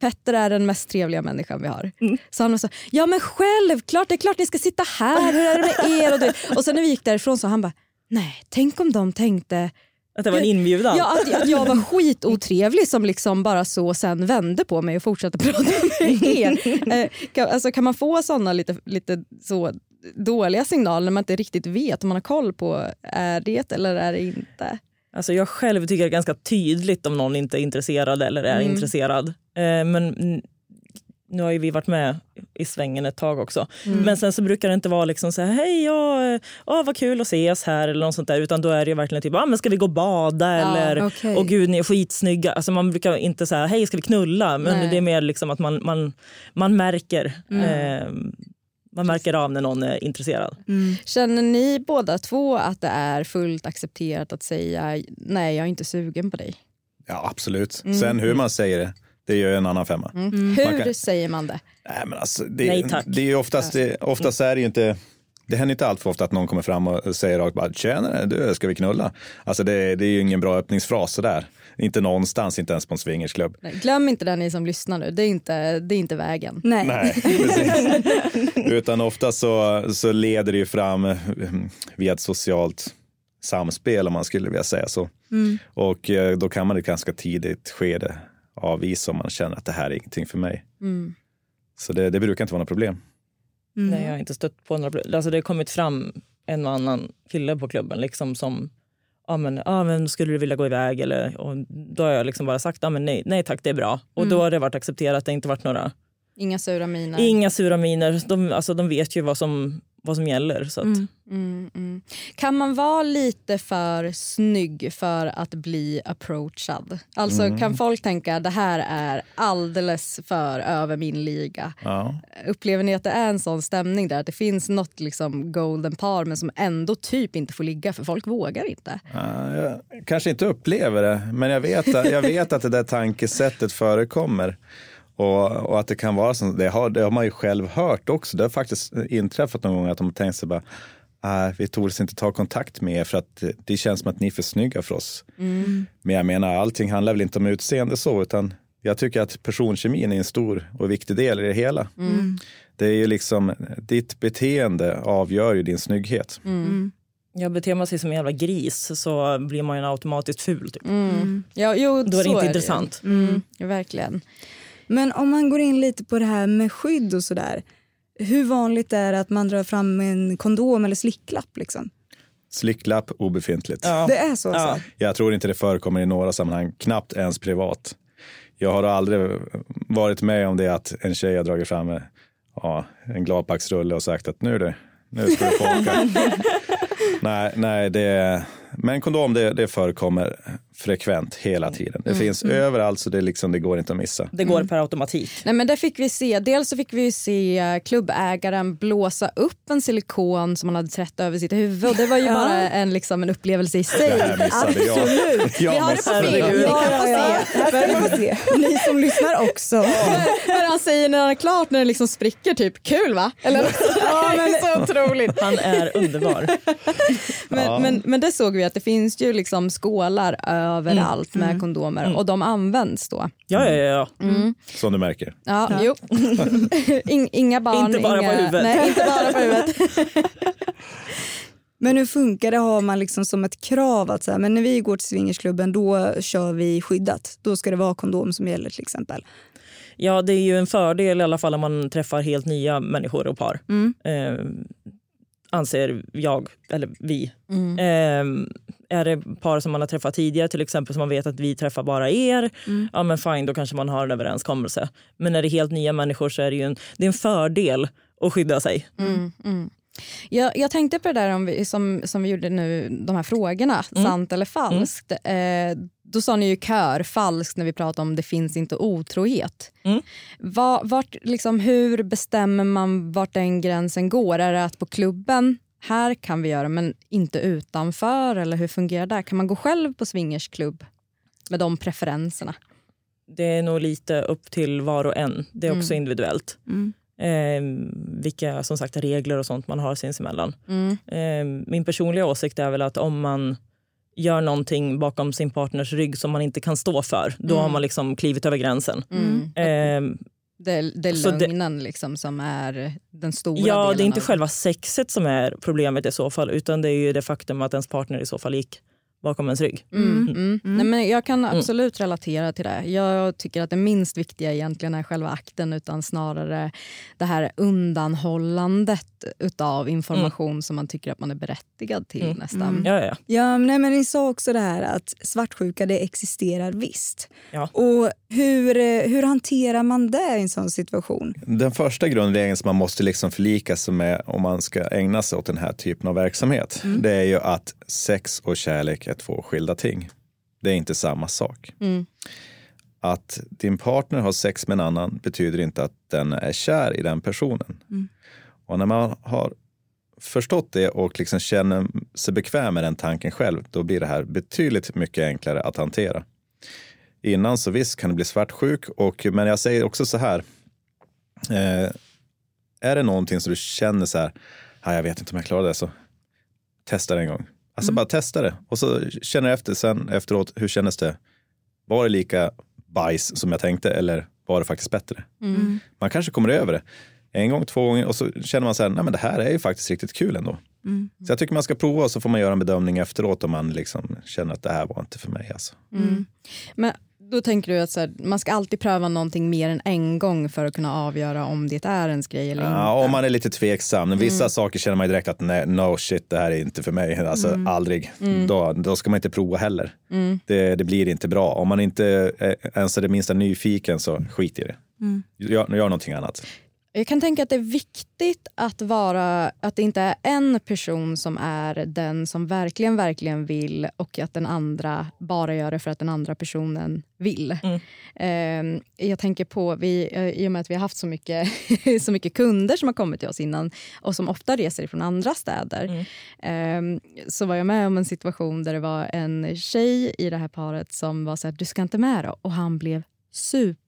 B: Petter är den mest trevliga människan vi har. Så han var så, ja men självklart, det är klart ni ska sitta här, hur är det med er? Och, det? och sen när vi gick därifrån så han bara, nej tänk om de tänkte
D: Att det var en inbjudan.
B: Ja, att, att jag var skitotrevlig som liksom bara så sen vände på mig och fortsatte prata med er. Eh, kan, alltså, kan man få såna lite, lite så dåliga signaler när man inte riktigt vet om man har koll på är det eller är det inte?
D: Alltså jag själv tycker det är ganska tydligt om någon inte är intresserad eller är intresserad. Eh, men mm, nu har ju vi varit med i svängen ett tag också. Men sen så brukar det inte vara liksom så här, hej, ja, åh, vad kul att ses här eller något sånt där. Utan då är det verkligen typ, ah, men ska vi gå och bada eller,
C: okej.
D: åh gud ni är skitsnygga. Alltså man brukar inte säga, hej ska vi knulla? Men
B: Nej.
D: det är mer liksom att man, man, man märker. Eh, man märker av när någon är intresserad.
B: Känner ni båda två att det är fullt accepterat att säga nej jag är inte sugen på dig?
A: Ja, absolut. Sen hur man säger det, det är ju en annan femma.
B: Hur
A: Man kan-
B: säger man det?
A: Nej, men alltså, det,
D: Nej, tack.
A: det är ju oftast, det, oftast är det ju inte det händer inte allt för ofta att någon kommer fram och säger rakt bara “tjena, du, ska vi knulla?” Alltså det, det är ju ingen bra öppningsfras sådär. Inte någonstans, inte ens på en swingersklubb.
B: Nej, Glöm inte det ni som lyssnar nu, det är inte, det är inte vägen.
C: Nej.
A: Nej. Utan ofta så, så leder det ju fram eh, via ett socialt samspel om man skulle vilja säga så. Och eh, då kan man i ett ganska tidigt skede avvisa om man känner att det här är ingenting för mig.
B: Mm.
A: Så det, det brukar inte vara något problem.
D: Nej, jag har inte stött på några problem. Alltså, det har kommit fram en och annan kille på klubben liksom som Ja men, ja, men skulle du vilja gå iväg? Eller, och då har jag liksom bara sagt ja, men nej, nej tack, det är bra. Och då har det varit accepterat. Det har inte varit några,
B: Inga sura miner.
D: inga sura miner. De, alltså, de vet ju vad som, vad som gäller. Så att,
B: Mm, mm. Kan man vara lite för snygg för att bli approachad? Alltså
A: Mm.
B: kan folk tänka det här är alldeles för över min liga?
A: Ja.
B: Upplever ni att det är en sån stämning där? Att det finns något liksom golden par men som ändå typ inte får ligga för folk vågar inte?
A: Ja, jag kanske inte upplever det, men jag vet, att- jag vet att det där tankesättet förekommer. Och, och att det kan vara så. Det har, det har man ju själv hört också. Det har faktiskt inträffat någon gång att de har tänkt sig bara "Nej, vi tog inte ta kontakt med er för att det känns som att ni är för snygga för oss. Men jag menar, allting handlar väl inte om utseende så, utan jag tycker att personkemin är en stor och viktig del i det hela. Det är ju liksom, ditt beteende avgör ju din snygghet.
D: jag beter man sig som en jävla gris så blir man ju automatiskt ful. Typ.
B: Ja, jo,
D: Då är det
B: så
D: inte
B: ju.
D: intressant.
B: Mm, verkligen.
C: Men om man går in lite på det här med skydd och sådär. Hur vanligt är det att man drar fram en kondom eller slicklapp? Liksom?
A: Slicklapp obefintligt.
D: Ja.
C: Det är så?
D: Ja.
C: alltså?
A: Jag tror inte det förekommer i några sammanhang, knappt ens privat. Jag har aldrig varit med om det att en tjej har dragit fram en, ja, en gladpacksrulle och sagt att nu du, nu ska du få åka. nej, nej det, men kondom det, det förekommer frekvent hela tiden. Det finns överallt så det, liksom, det går inte att missa.
D: Det går per automatik.
B: Nej, men det fick vi se. Dels så fick vi se eh, klubbägaren blåsa upp en silikon som han hade trätt över sitt huvud. Och det var ju bara en, liksom, en upplevelse i sig.
A: Det här missade jag.
C: Absolut.
A: jag
B: Vi har det på film.
C: Vi få se. Ni som lyssnar också.
B: Men han säger när han är klart, när det liksom spricker, typ kul va? Eller? Ja, men, det är så otroligt.
D: Han är underbar.
B: Men, men, men det såg vi att det finns ju liksom skålar överallt med kondomer och de används då.
D: Ja, ja, ja. ja.
A: Som du märker.
B: Ja, Jo. In, inga barn.
D: Inte bara
B: inga,
D: på huvudet.
B: Nej, inte bara på huvudet.
C: Men hur funkar det? Har man liksom som ett krav att så här, men när vi går till swingersklubben då kör vi skyddat. Då ska det vara kondom som gäller till exempel.
D: Ja, det är ju en fördel i alla fall om man träffar helt nya människor och par. Eh, anser jag, eller vi. Eh, är det par som man har träffat tidigare, till exempel som man vet att vi träffar bara er, ja men fine, då kanske man har en överenskommelse. Men när det är helt nya människor så är det en, det är en fördel att skydda sig.
B: Jag, jag tänkte på det där om vi, som, som vi gjorde nu, de här frågorna, sant eller falskt. Eh, då sa ni ju kör, falskt när vi pratade om det finns inte otrohet.
D: Mm.
B: Va, vart, liksom, hur bestämmer man vart den gränsen går? Är det att på klubben, här kan vi göra men inte utanför? Eller hur fungerar det? Kan man gå själv på swingersklubb med de preferenserna?
D: Det är nog lite upp till var och en. Det är också individuellt.
C: Mm.
D: Eh, vilka som sagt regler och sånt man har sinsemellan.
B: Mm.
D: Eh, min personliga åsikt är väl att om man gör någonting bakom sin partners rygg som man inte kan stå för, då har man liksom klivit över gränsen.
B: Mm.
D: Eh,
B: Det, det är
D: Så det-
B: lögnen liksom, som är den stora
D: ja,
B: delen.
D: det är inte
B: av-
D: själva sexet som är problemet i så fall, utan det är ju det faktum att ens partner i så fall gick bakom ens rygg.
B: Mm, mm. Nej, men jag kan absolut relatera till det. Jag tycker att det minst viktiga egentligen är själva akten utan snarare det här undanhållandet utav information som man tycker att man är berättigad till nästan.
D: Ja, ja, ja.
C: Ja, nej, men ni sa också det här att svartsjuka det existerar visst.
D: Ja.
C: Och hur, hur hanterar man det i en sån situation?
A: Den första grundregeln som man måste liksom förlika sig med om man ska ägna sig åt den här typen av verksamhet, det är ju att sex och kärlek är två skilda ting. Det är inte samma sak.
B: Mm.
A: Att din partner har sex med en annan betyder inte att den är kär i den personen. Och när man har förstått det och liksom känner sig bekväm med den tanken själv, då blir det här betydligt mycket enklare att hantera. Innan så visst kan det bli svartsjuk, och, men jag säger också så här. Eh, är det någonting som du känner så här, ja, jag vet inte om jag klarar det, så testa det en gång. Alltså
B: Mm.
A: bara testa det och så känner jag efter sen efteråt, hur kändes det? Var det lika bajs som jag tänkte eller var det faktiskt bättre?
B: Mm.
A: Man kanske kommer över det en gång, två gånger och så känner man så här, nej men det här är ju faktiskt riktigt kul ändå.
B: Mm.
A: Så jag tycker man ska prova och så får man göra en bedömning efteråt om man liksom känner att det här var inte för mig. Alltså.
B: Mm. Men då tänker du att så här, man ska alltid pröva någonting mer än en gång för att kunna avgöra om det är ens grej eller
A: Ja,
B: inte.
A: om man är lite tveksam. Vissa
B: Mm.
A: saker känner man direkt att nej, no shit, det här är inte för mig. Alltså aldrig. Då, då ska man inte prova heller.
B: Mm.
A: Det, det blir inte bra. Om man inte är ens är det minsta nyfiken så skit i det. Gör, gör någonting annat.
B: Jag kan tänka att det är viktigt att, vara, att det inte är en person som är den som verkligen, verkligen vill och att den andra bara gör det för att den andra personen vill. Eh, jag tänker på, vi, eh, i och med att vi har haft så mycket, så mycket kunder som har kommit till oss innan och som ofta reser från andra städer eh, så var jag med om en situation där det var en tjej i det här paret som var så här, du ska inte med då. Och han blev super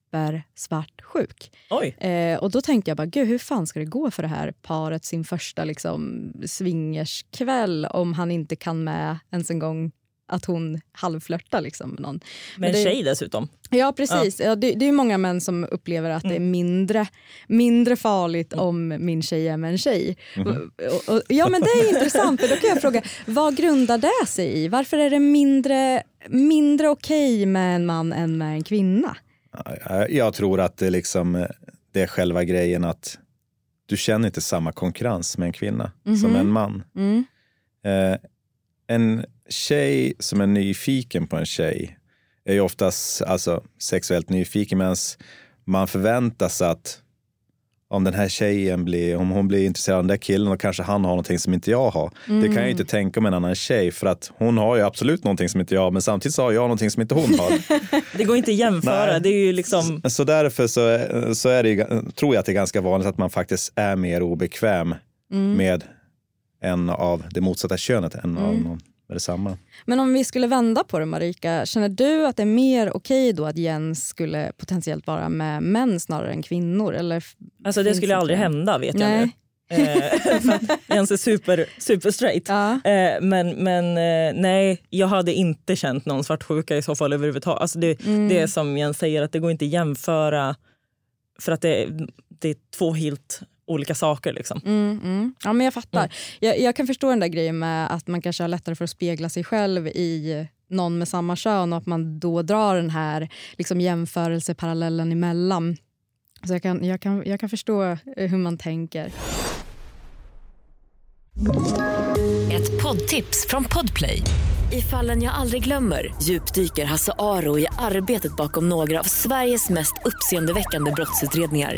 B: svartsjuk.
D: Oj.
B: Eh, och då tänkte jag bara, gud hur fan ska det gå för det här paret sin första liksom, swingerskväll om han inte kan med ens en gång att hon halvflörtar liksom, med någon.
D: Med en
B: det-
D: tjej dessutom.
B: Ja precis, ja. det, det är många män som upplever att det är mindre, mindre farligt om min tjej är med en tjej. Och, och, ja men det är intressant för då kan jag fråga, vad grundar det sig i? Varför är det mindre, mindre okej med en man än med en kvinna?
A: Ja, Jag tror att det, liksom, eh, det är själva grejen att du känner inte samma konkurrens med en kvinna som en man.
B: Mm.
A: Eh, en tjej som är nyfiken på en tjej är ju oftast alltså, sexuellt nyfiken medan man förväntar sig att om den här tjejen blir, om hon blir intresserad av den där killen och kanske han har någonting som inte jag har. Det kan jag ju inte tänka om en annan tjej för att hon har ju absolut någonting som inte jag har men samtidigt så har jag någonting som inte hon har.
D: Det går inte att jämföra.
A: Nej.
D: Det är ju liksom...
A: Så därför så, så är det, ju- tror jag att det är ganska vanligt att man faktiskt är mer obekväm med en av det motsatta könet än av någon med detsamma.
B: Men om vi skulle vända på det Marika, känner du att det är mer okej då att Jens skulle potentiellt vara med män snarare än kvinnor? Eller
D: Alltså det skulle
B: inte
D: aldrig
B: det?
D: hända vet
B: Nej.
D: jag nu. Eh, Jens är super, super straight.
B: Ja.
D: Eh, men men eh, nej, jag hade inte känt någon svartsjuka i så fall överhuvudtaget. Alltså det, det är som Jens säger, att det går inte att jämföra för att det, det är två helt olika saker. Liksom.
B: Mm, mm. Ja, men jag fattar. Jag, jag kan förstå den där grejen med att man kanske har lättare för att spegla sig själv i någon med samma kön och att man då drar den här liksom, jämförelseparallellen emellan. Så jag kan, jag, kan, jag kan förstå eh, hur man tänker.
E: Ett poddtips från Podplay. I fallen jag aldrig glömmer djupdyker Hasse Aro i arbetet bakom några av Sveriges mest uppseendeväckande brottsutredningar.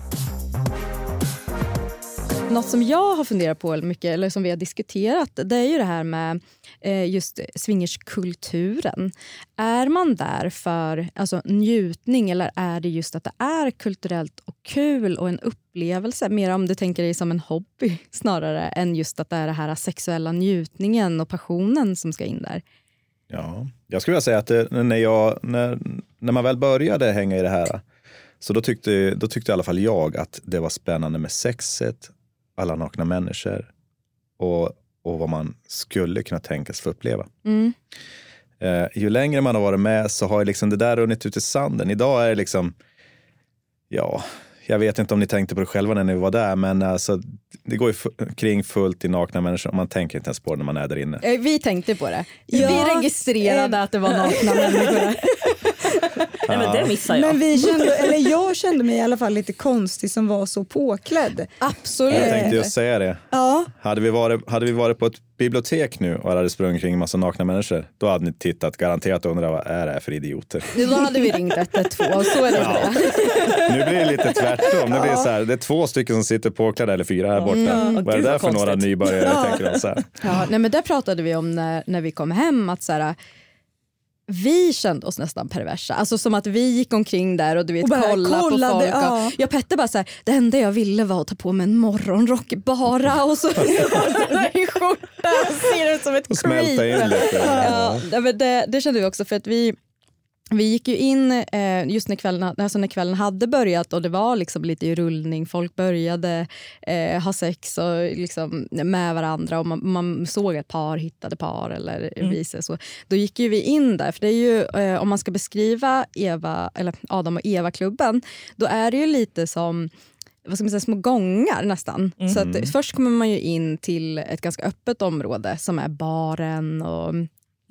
B: Eh, något som jag har funderat på mycket, eller som vi har diskuterat, det är ju det här med eh, just swingerskulturen. Är man där för alltså, njutning eller är det just att det är kulturellt och kul och en upplevelse? Mer om du tänker dig som en hobby snarare än just att det är den här sexuella njutningen och passionen som ska in där.
A: Ja, jag skulle vilja säga att eh, det, när, jag, när, när man väl började hänga i det här så då tyckte, då tyckte i alla fall jag att det var spännande med sexet, alla nakna människor och, och vad man skulle kunna tänkas få uppleva.
B: Mm.
A: Eh, ju längre man har varit med så har ju liksom det där runnit ut i sanden. Idag är det liksom, ja, jag vet inte om ni tänkte på det själva när ni var där, men alltså, det går ju kring fullt i nakna människor och man tänker inte ens på det när man är där inne.
B: Eh, Vi tänkte på det.
C: Ja,
B: vi registrerade att det var nakna människor.
D: Nej, men det missar jag.
C: Men vi kände, eller jag kände mig i alla fall lite konstig som var så påklädd.
B: Absolut.
A: Jag tänkte just säga det.
C: Ja,
A: Hade vi, varit, hade vi varit på ett bibliotek nu och hade sprungit kring en massa nakna människor, då hade ni tittat garanterat och undrat vad är det här för idioter?
B: Då hade vi ringt 112, så är det det.
A: Nu blir det lite tvärtom. Nu blir det, så här, det är två stycken som sitter påklädda eller fyra här borta.
D: Mm.
A: Vad är det där för några nybörjare? Tänker de så här.
B: Ja, nej, men det pratade vi om när, när vi kom hem. Att så här, vi kände oss nästan perversa. Alltså som att vi gick omkring där och du vet
C: Och bara
B: kollade,
C: kollade,
B: på folk.
C: ja.
B: Och jag Petter bara så här, det enda jag ville var att ta på mig en morgonrock bara och så en skjorta och ser ut som ett
A: Och smälta in
B: creep.
A: lite.
B: Ja, men det, det kände vi också för att vi vi gick ju in eh, just när kvällen, alltså när kvällen hade börjat och det var liksom lite i rullning. Folk började eh, ha sex och liksom med varandra och man, man såg att par hittade par eller
D: Mm.
B: vice så. Då gick ju vi in där. För det är ju, eh, om man ska beskriva Eva, eller Adam och Eva-klubben då är det ju lite som vad ska man säga, små gångar nästan. Så att, först kommer man ju in till ett ganska öppet område som är baren och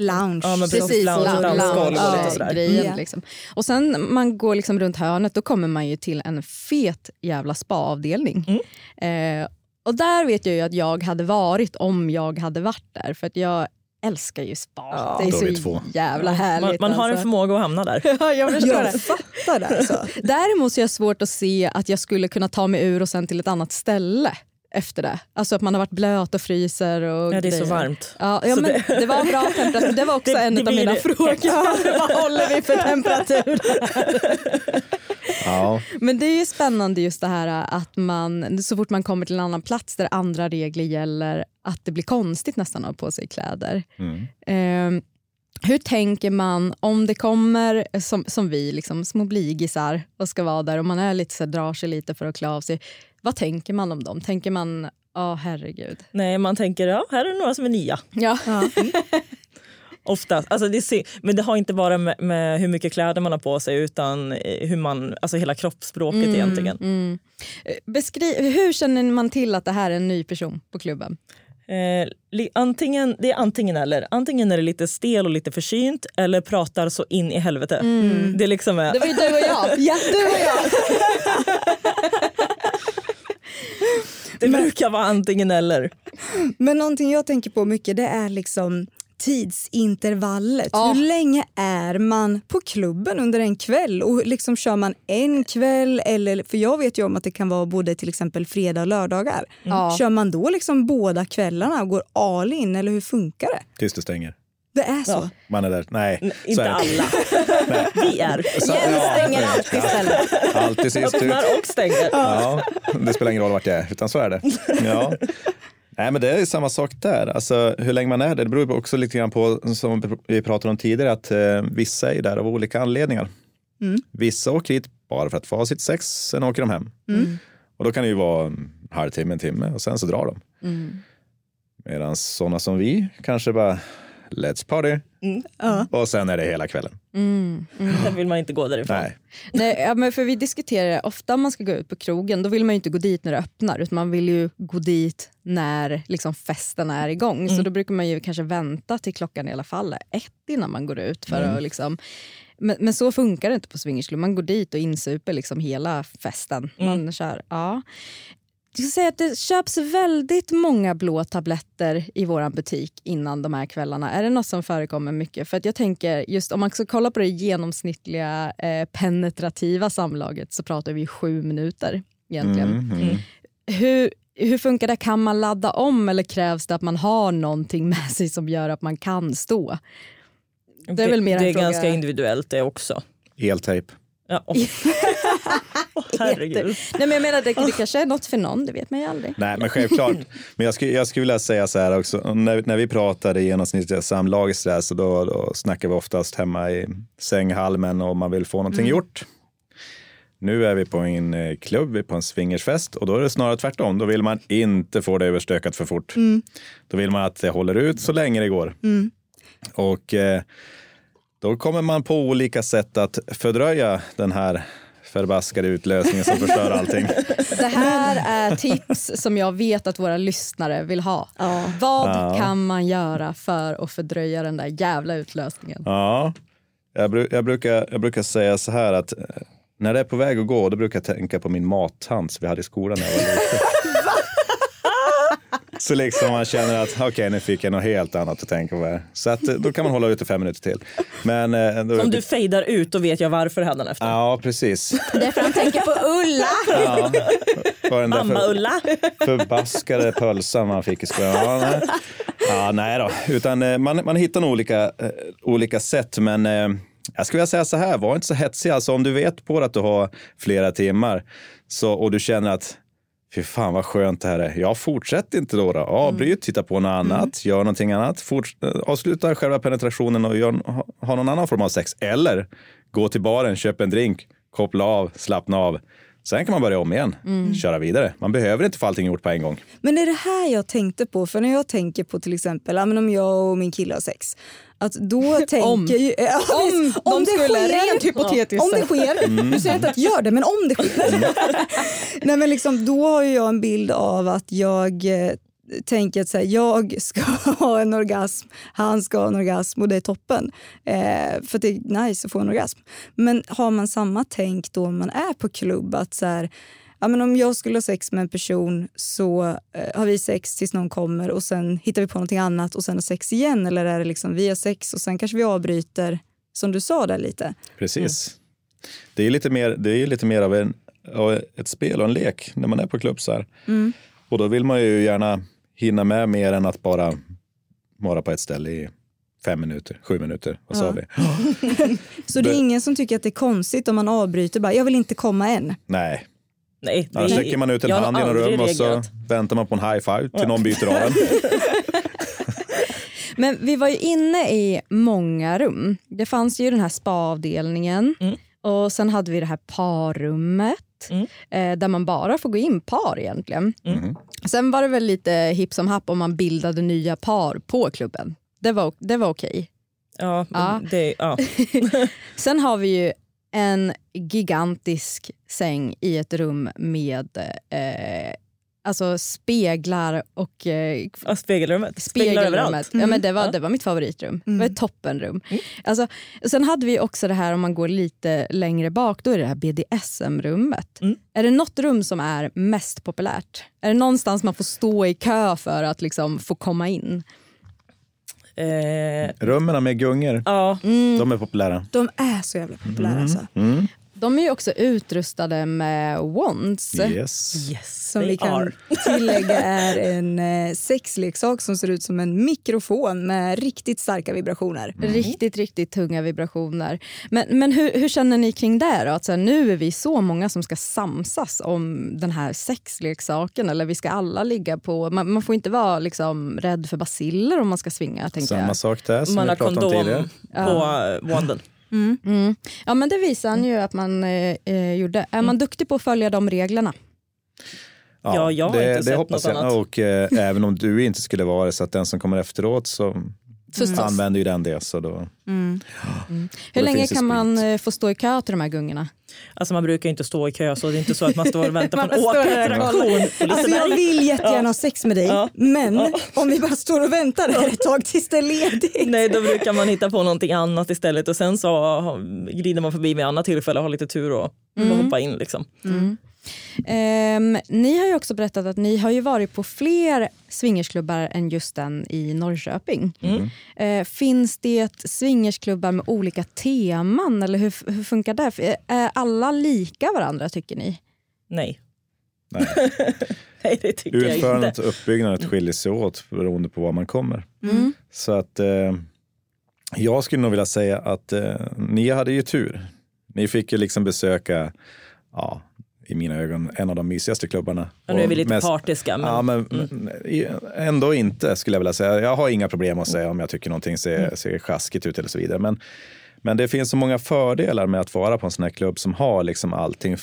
C: Lounge.
D: Ja, men precis.
B: Precis,
D: lounge,
B: lounge,
D: dansgolv och
B: lounge,
D: sådär.
B: grejen,
C: Ja.
B: liksom. Och sen man går liksom runt hörnet då kommer man ju till en fet jävla spaavdelning.
D: Mm.
B: Eh, och där vet jag ju att jag hade varit om jag hade varit där. För att jag älskar ju spa.
D: Ja,
B: det
A: är
B: är så
A: två.
B: jävla härligt.
D: Man, man har en
B: alltså.
D: förmåga att hamna där.
B: Ja, jag förstår det.
C: Jag fattar det alltså.
B: Däremot så är jag svårt att se att jag skulle kunna ta mig ur och sen till ett annat ställe efter det. Alltså att man har varit blöt och fryser. Och
D: Ja, det är så varmt.
B: Ja, ja
D: Så
B: men
D: det-
B: det... var bra temperatur. Det var också
D: Det-
B: en
D: det
B: av mina
D: det.
B: frågor. Vad håller vi för temperatur?
A: Ja,
B: Men det är ju spännande just det här att man så fort man kommer till en annan plats där andra regler gäller att det blir konstigt nästan att ha på sig kläder.
A: mm.
B: Eh, hur tänker man om det kommer som, som vi, liksom, små bligisar och ska vara där och man är lite så här, drar sig lite för att klä av sig. Vad tänker man om dem? Tänker man, ja herregud.
D: Nej, man tänker ja, här är några som är nya.
B: Ja.
D: Ofta. Alltså det är, men det har inte bara med, med hur mycket kläder man har på sig utan eh, hur man, alltså hela kroppsspråket egentligen.
B: Mm. Eh, Beskriv, hur känner man till att det här är en ny person på klubben?
D: Eh, antingen, det är antingen eller. Antingen är det lite stel och lite försynt eller pratar så in i helvete. Det är liksom... eh,
B: Det var ju du och jag. Ja, du och jag.
D: Det brukar vara antingen eller.
C: Men någonting jag tänker på mycket det är liksom tidsintervallet.
B: Ja.
C: Hur länge är man på klubben under en kväll? Och liksom Kör man en kväll? Eller, för jag vet ju om att det kan vara både till exempel fredag och lördagar.
B: Ja.
C: Kör man då liksom båda kvällarna och går all in eller hur funkar det?
A: tills det stänger.
C: Det är så?
D: Ja.
A: Man är där. Nej,
D: N-
A: så
D: Inte
A: är det.
D: alla. Vi är.
A: Så-
B: Jens
A: ja,
B: stänger alltid stället.
A: Alltid sist ut.
D: Öppnar och stänger.
A: Ja, det spelar ingen roll vart jag är, utan så är det. Ja. Nej, men det är samma sak där. Alltså, hur länge man är där, det beror också lite grann på, som vi pratade om tidigare, att eh, vissa är där av olika anledningar. Vissa åker hit bara för att få ha sitt sex, sen åker de hem. Och då kan det ju vara en halvtimme, en timme och sen så drar de. Medan sådana som vi kanske bara, let's party. Och sen är det hela kvällen.
D: Sen vill man inte gå därifrån.
A: Nej,
B: Nej, ja, men för vi diskuterar det, ofta om man ska gå ut på krogen då vill man ju inte gå dit när det öppnar utan man vill ju gå dit när liksom, festen är igång. Så då brukar man ju kanske vänta till klockan i alla fall ett innan man går ut. För att, liksom, men, men så funkar det inte på swingersklubb. Man går dit och insuper liksom hela festen. Man kör, ja. Jag ska säga att det köps väldigt många blå tabletter i vår butik innan de här kvällarna. Är det något som förekommer mycket? För att jag tänker, just om man ska kolla på det genomsnittliga eh, penetrativa samlaget så pratar vi sju minuter egentligen.
A: Mm, mm.
B: Hur, hur funkar det? Kan man ladda om eller krävs det att man har någonting med sig som gör att man kan stå? Det är väl mer en
D: det är
B: fråga-
D: ganska individuellt det också.
A: eltejp.
D: Ja, åh. Åh, herregud.
B: Nej, men jag menar, det, det kanske är något för någon, det vet man ju aldrig.
A: Nej, men självklart. Men jag skulle, jag skulle vilja säga så här också. När, när vi pratar i genomsnittliga samlaget så, där, så då, då snackar vi oftast hemma i sänghalmen och man vill få någonting gjort. Nu är vi på en eh, klubb, vi är på en swingersfest och då är det snarare tvärtom. Då vill man inte få det överstökat för fort. Då vill man att det håller ut så länge det går. Och eh, då kommer man på olika sätt att fördröja den här förbaskade utlösningen som förstör allting.
B: Det här är tips som jag vet att våra lyssnare vill ha. Vad
A: Ja.
B: kan man göra för att fördröja den där jävla utlösningen?
A: Ja, jag, bru- jag, brukar, jag brukar säga så här att eh, när det är på väg att gå, då brukar jag tänka på min mathand som vi hade i skolan när jag var liten. Så liksom man känner att okej, nu fick jag något helt annat att tänka på. Här. Så att, eh, då kan man hålla ute fem minuter till. Men, eh, då,
D: Om du fejdar ut då vet jag varför hädanefter.
A: Ja, precis.
B: Därför han tänker på Ulla.
A: Ja. Och den där för-
D: Mamma-Ulla.
A: förbaskade pölsan man fick i skolan. Ja, nej. Ja, nej då, utan eh, man, man hittar nog olika, olika sätt. Men jag skulle vilja säga så här, var inte så hetsig. Alltså, om du vet på att du har flera timmar så, och du känner att fy fan vad skönt det här är. Ja, fortsätt inte då. då. Avbryt, titta på något annat, gör någonting annat. Forts avsluta själva penetrationen och gör, ha, ha någon annan form av sex. Eller gå till baren, köp en drink, koppla av, slappna av. Sen kan man börja om igen, köra vidare. Man behöver inte få allting gjort på en gång.
C: Men det är det här jag tänkte på. För när jag tänker på till exempel ja, men om jag och min kille har sex. Att då tänker
B: Om.
C: ju, ja,
B: Om
C: visst,
B: de skulle rent hypotetiskt
C: Om det sker.
A: Mm.
C: Nu säger jag inte att gör det, men om det sker. Nej, men liksom, då har jag en bild av att jag eh, tänker att så här, jag ska ha en orgasm, han ska ha en orgasm och det är toppen. Eh, för det är nice att få en orgasm. Men har man samma tänk då man är på klubb att så här, ja, men om jag skulle ha sex med en person så eh, har vi sex tills någon kommer och sen hittar vi på någonting annat och sen har sex igen eller är det liksom vi har sex och sen kanske vi avbryter som du sa där lite.
A: Precis. Det är lite mer, det är lite mer av, en, av ett spel och en lek när man är på klubb så här. Och då vill man ju gärna hinna med mer än att bara vara på ett ställe i fem minuter, sju minuter. Vad sa
C: Ja.
A: vi?
C: Så det är ingen som tycker att det är konstigt om man avbryter bara jag vill inte komma än.
A: Nej,
D: Nej, det
A: annars
D: är-
A: sträcker man ut en hand genom rum och så
D: reagerat.
A: väntar man på en high five till någon byter av en.
B: Men vi var ju inne i många rum. Det fanns ju den här spa-avdelningen
D: Mm.
B: och sen hade vi det här parrummet
D: Mm.
B: eh, där man bara får gå in par egentligen.
A: Mm.
B: Sen var det väl lite hipp som happ om man bildade nya par på klubben. Det var, det var okej.
D: Ja,
B: Ja.
D: Det, ja.
B: Sen har vi ju en gigantisk säng i ett rum med eh, alltså speglar och eh,
D: Ja, spegelrummet. Speglar överallt.
B: Spegelrummet. Ja, men det, var,
D: Ja.
B: det var mitt favoritrum. Det var ett toppenrum.
D: Mm.
B: Alltså, sen hade vi också det här om man går lite längre bak, då är det här BDSM-rummet.
D: Mm.
B: Är det något rum som är mest populärt? Är det någonstans man får stå i kö för att liksom få komma in?
D: Eh,
A: Rummen med gungor,
D: ja,
A: de är populära.
C: De är så jävla populära alltså.
A: Mm.
B: De är ju också utrustade med wands.
A: Yes.
D: yes,
C: Som vi kan
D: are.
C: tillägga är en eh, sexleksak som ser ut som en mikrofon med riktigt starka vibrationer.
B: Riktigt, riktigt tunga vibrationer. Men, men hur, hur känner ni kring det? Då? Att så här, nu är vi så många som ska samsas om den här sexleksaken. Eller vi ska alla ligga på... Man, man får inte vara liksom, rädd för basiller om man ska svinga. Tänker
A: Samma
B: jag.
A: sak där som
D: Man
A: vi
D: har
A: pratade om tidigare.
D: kondom på eh, wanden.
B: Mm. Ja, men det visar han ju att man eh, eh, gjorde. Är man duktig på att följa de reglerna?
D: Ja, jag har
A: det,
D: inte
A: det
D: sett
A: hoppas
D: något
A: jag.
D: annat.
A: Och eh, även om du inte skulle vara det, så att den som kommer efteråt så
B: Förstås.
A: använder ju den det. Så då,
B: Hur
A: det
B: länge
A: finns det
B: kan man
A: sprit.
B: eh, få stå i kö till de här gungorna?
D: Alltså man brukar inte stå i kö så det är inte så att man står och väntar på en åkattraktion
C: Alltså jag vill jättegärna ha sex med dig
D: Ja.
C: men om vi bara står och väntar här ett tag tills det är ledigt.
D: Nej, då brukar man hitta på någonting annat istället och sen så glider man förbi vid annat tillfälle och har lite tur och mm. hoppa in. Liksom.
B: Ehm, ni har ju också berättat att ni har ju varit på fler swingersklubbar än just den i Norrköping. Eh, finns det swingersklubbar med olika teman eller hur, hur funkar det? För, eh, Är alla lika varandra tycker ni?
D: Nej.
A: Nej.
D: Nej, det tycker jag
A: Utförandet
D: inte.
A: och uppbyggnaden skiljer sig åt beroende på var man kommer.
B: Mm.
A: Så att eh, jag skulle nog vilja säga att eh, ni hade ju tur. Ni fick ju liksom besöka, ja, i mina ögon, en av de mysigaste klubbarna.
D: Ja, nu är vi
A: Och
D: lite
A: mest-
D: partiska. Men,
A: Ja, men i- ändå inte skulle jag vilja säga. Jag har inga problem att säga om jag tycker någonting ser,
D: Mm.
A: ser sjaskigt ut eller så vidare. Men, men det finns så många fördelar med att vara på en sån här klubb som har liksom allting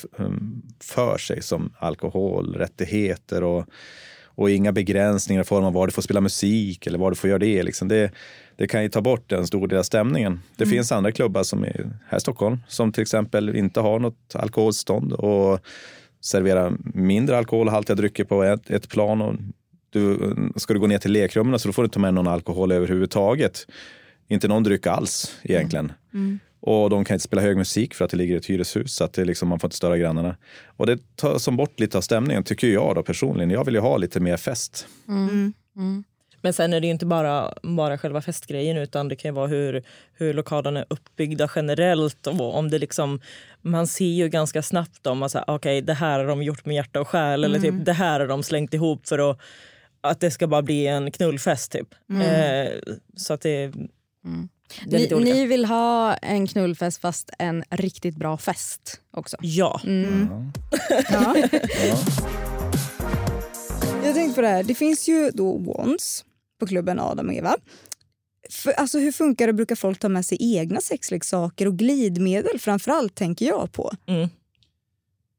A: för sig som alkohol, rättigheter och, och inga begränsningar i form av var du får spela musik eller var du får göra det. Liksom det, det kan ju ta bort en stor del av stämningen. Det finns andra klubbar som är här i Stockholm som till exempel inte har något alkoholstånd och serverar mindre alkoholhaltiga drycker på ett, ett plan. Och du, ska du gå ner till lekrummen så får du inte ta med någon alkohol överhuvudtaget. Inte någon dryck alls egentligen. Och de kan inte spela hög musik för att det ligger i ett hyreshus så att det liksom, man får inte störa grannarna. Och det tar som bort lite av stämningen tycker jag då personligen. Jag vill ju ha lite mer fest.
D: men sen är det ju inte bara, bara själva festgrejen utan det kan ju vara hur, hur lokalen är uppbyggda generellt. Och om det liksom, man ser ju ganska snabbt om att säga, okay, det här har de gjort med hjärta och själ eller typ det här har de slängt ihop för att att det ska bara bli en knullfest typ. Eh, så att det, är
B: Ni, ni vill ha en knullfest fast en riktigt bra fest också.
D: Ja.
B: Mm.
C: Ja. Jag tänkte på det här, det finns ju då Wands på klubben Adam och Eva. För, alltså, hur funkar det? Brukar folk ta med sig egna sexleksaker och glidmedel framförallt tänker jag på.
D: Mm.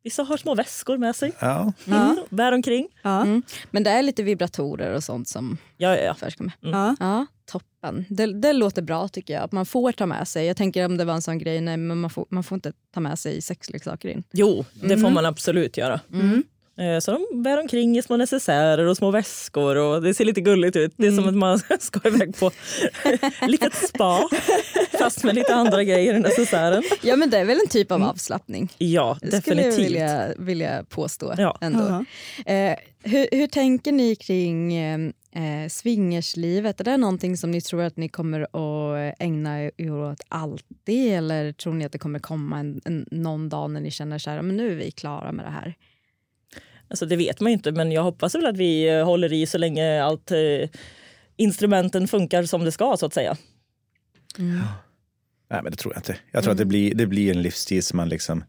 D: Vissa har små väskor med sig.
A: Ja.
D: Mm. Bär omkring.
C: Ja.
B: Mm. Men det är lite vibratorer och sånt som
D: Ja, ja, ja.
B: med.
C: Ja.
B: Ja, toppen. Det, det låter bra tycker jag. Att man får ta med sig. Jag tänker om det var en sån grej, nej men man får, man får inte ta med sig sexleksaker in.
D: Jo, det får man absolut göra.
C: Mm.
D: Eh, Så de bär omkring i små necessärer och små väskor och det ser lite gulligt ut. Det är som att man ska iväg på litet spa fast med lite andra grejer i necessären.
B: Ja men det är väl en typ av avslappning.
D: Ja,
B: Det skulle jag
D: definitivt.
B: vilja, vilja påstå.
D: Ja.
B: Ändå.
C: Ja.
B: Eh, hur, hur tänker ni kring eh, eh, swingerslivet? Är det någonting som ni tror att ni kommer att ägna er åt alltid eller tror ni att det kommer komma en, en, någon dag när ni känner så här, men nu är vi klara med det här?
D: Alltså, det vet man ju inte men jag hoppas väl att vi eh, håller i så länge allt eh, instrumenten funkar som det ska så att säga.
A: Nej, men det tror jag inte. Jag tror att det blir, det blir en livsstil som man liksom,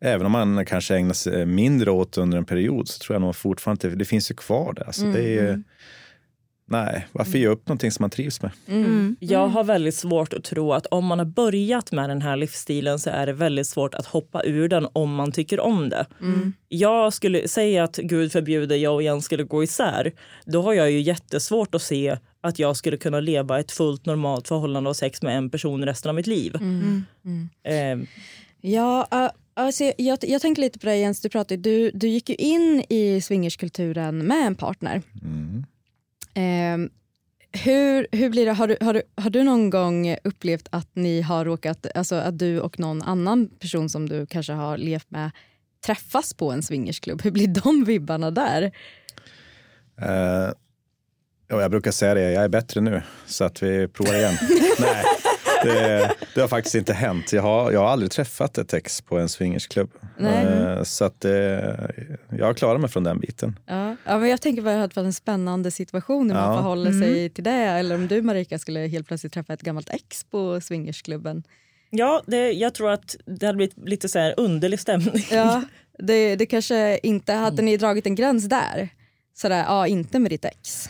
A: även om man kanske ägnar sig mindre åt under en period så tror jag nog fortfarande att det, det finns ju kvar där. Alltså, det är, Nej, varför ge upp någonting som man trivs med?
C: Mm.
D: Jag har väldigt svårt att tro att om man har börjat med den här livsstilen så är det väldigt svårt att hoppa ur den om man tycker om det. Jag skulle säga att Gud förbjuder jag och Jens skulle gå isär. Då har jag ju jättesvårt att se att jag skulle kunna leva ett fullt normalt förhållande och sex med en person resten av mitt liv. Eh,
B: Ja, uh, alltså, jag, jag tänker lite på det Jens, du, pratade, du, du gick ju in i swingerskulturen med en partner. Eh, hur, hur blir det, har, du, har, du, har du någon gång upplevt att ni har råkat, alltså att du och någon annan person som du kanske har levt med träffas på en swingersklubb? Hur blir de vibbarna där?
A: Eh, ja, jag brukar säga det, jag är bättre nu, så att vi provar igen. Nej, det, det har faktiskt inte hänt. Jag har, jag har aldrig träffat ett ex på en swingersklubb.
B: Nej.
A: Eh, så att eh, jag har klarat mig från den biten.
B: Ja. Ja, men jag tänker bara att det var en spännande situation hur man
A: Ja.
B: förhåller sig till det. Eller om du Marika skulle helt plötsligt träffa ett gammalt ex på swingersklubben.
D: ja, det, jag tror att det hade blivit lite så här underlig stämning.
B: Ja, det, det kanske inte, hade ni dragit en gräns där? Sådär, ja inte med ditt ex.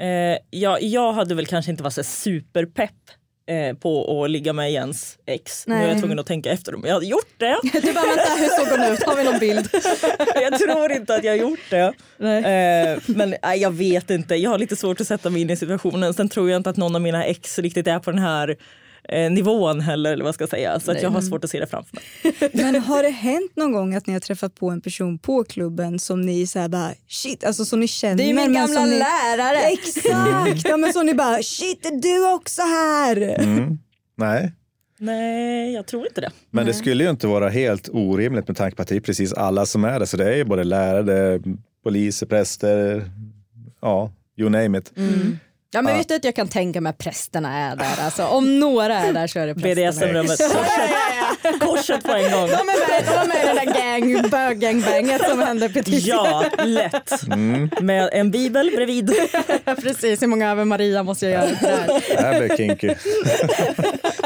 D: Eh, ja, jag hade väl kanske inte varit så superpepp eh, på att ligga med Jens ex. Nu är
B: Nej.
D: jag tvungen att tänka efter om jag hade gjort det.
B: Du bara vänta, hur såg hon ut? Har vi någon bild?
D: jag tror inte att jag har gjort det.
B: Nej.
D: Eh, men nej, jag vet inte. Jag har lite svårt att sätta mig in i situationen. Sen tror jag inte att någon av mina ex riktigt är på den här eh, nivån heller. Eller vad ska jag säga. Så att jag har svårt att se det framför mig.
C: Men har det hänt någon gång att ni har träffat på en person på klubben som ni så här bara shit, alltså som ni känner
B: Det är min
C: men
B: gamla
C: som ni,
B: lärare.
C: Exakt, ja, men som ni bara shit är du också här?
A: Mm. Nej,
D: Nej, jag tror inte det.
A: men det skulle ju inte vara helt orimligt med tanke på att det är precis alla som är där. Så det är ju både lärare, poliser, präster, ja, you name it.
B: Ja, men vet du att jag kan tänka mig att prästerna är där. Alltså, om några är där så är det prästerna.
D: BDSM-rummet. Korset, korset på en gång.
B: De är med, de är med i det där gang, bög-gangbanget som hände precis.
D: Ja, lätt. Med en bibel bredvid.
B: precis. Hur många Ave Maria måste jag göra för det här?
A: Det här blir kinky.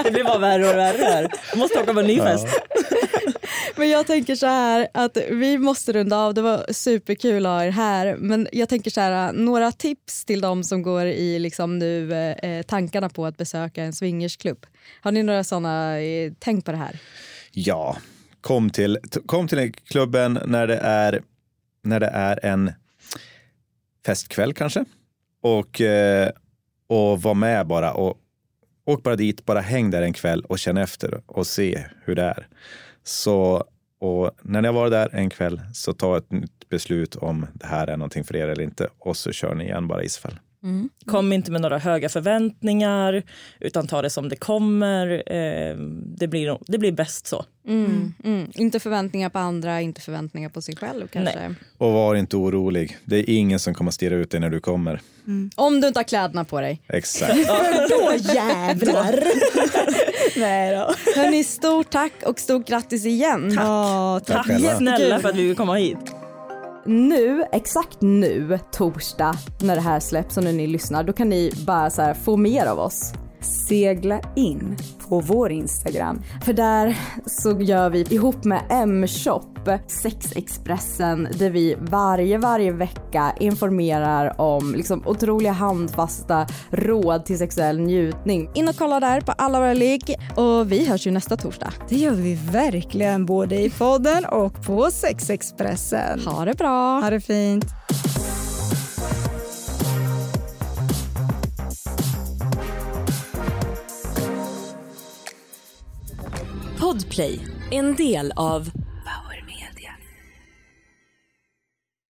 D: Det blir bara värre och värre här. Jag måste åka på en ny fest.
B: Men jag tänker så här att vi måste runda av. Det var superkul att ha er här. Men jag tänker så här, några tips till de som går i liksom nu eh, eh, tankarna på att besöka en swingersklubb. Har ni några sådana, eh, tänk på det här.
A: Ja, kom till, kom till klubben när det är, när det är en festkväll kanske. Och, eh, och var med bara. Och, åk bara dit, bara häng där en kväll och känn efter och se hur det är. Så, och när ni har varit där en kväll så ta ett nytt beslut om det här är någonting för er eller inte. Och så kör ni igen bara isfäll.
D: Kom inte med några höga förväntningar utan ta det som det kommer. Eh, det, blir, det blir bäst så.
B: Mm. Mm. Inte förväntningar på andra, inte förväntningar på sig själv kanske.
A: Och var inte orolig. Det är ingen som kommer att stirra ut dig när du kommer.
B: Om du inte har kläderna på dig.
A: Exakt.
C: Då jävlar! Nej då.
B: Hörni, stort tack och stort grattis igen.
C: Ja, tack.
A: Tack själva.
D: Snälla för att vi vill komma hit
B: nu, exakt nu, torsdag, när det här släpps och när ni lyssnar, då kan ni bara så här, få mer av oss.
C: Segla in på vår Instagram.
B: För där så gör vi ihop med M-shop Sexexpressen där vi varje, varje vecka informerar om liksom otroliga handfasta råd till sexuell njutning. In och kolla där på alla våra ligg och vi hörs ju nästa torsdag.
C: Det gör vi verkligen både i podden och på Sexexpressen.
B: Ha det bra!
C: Ha det fint!
E: Podplay, en del av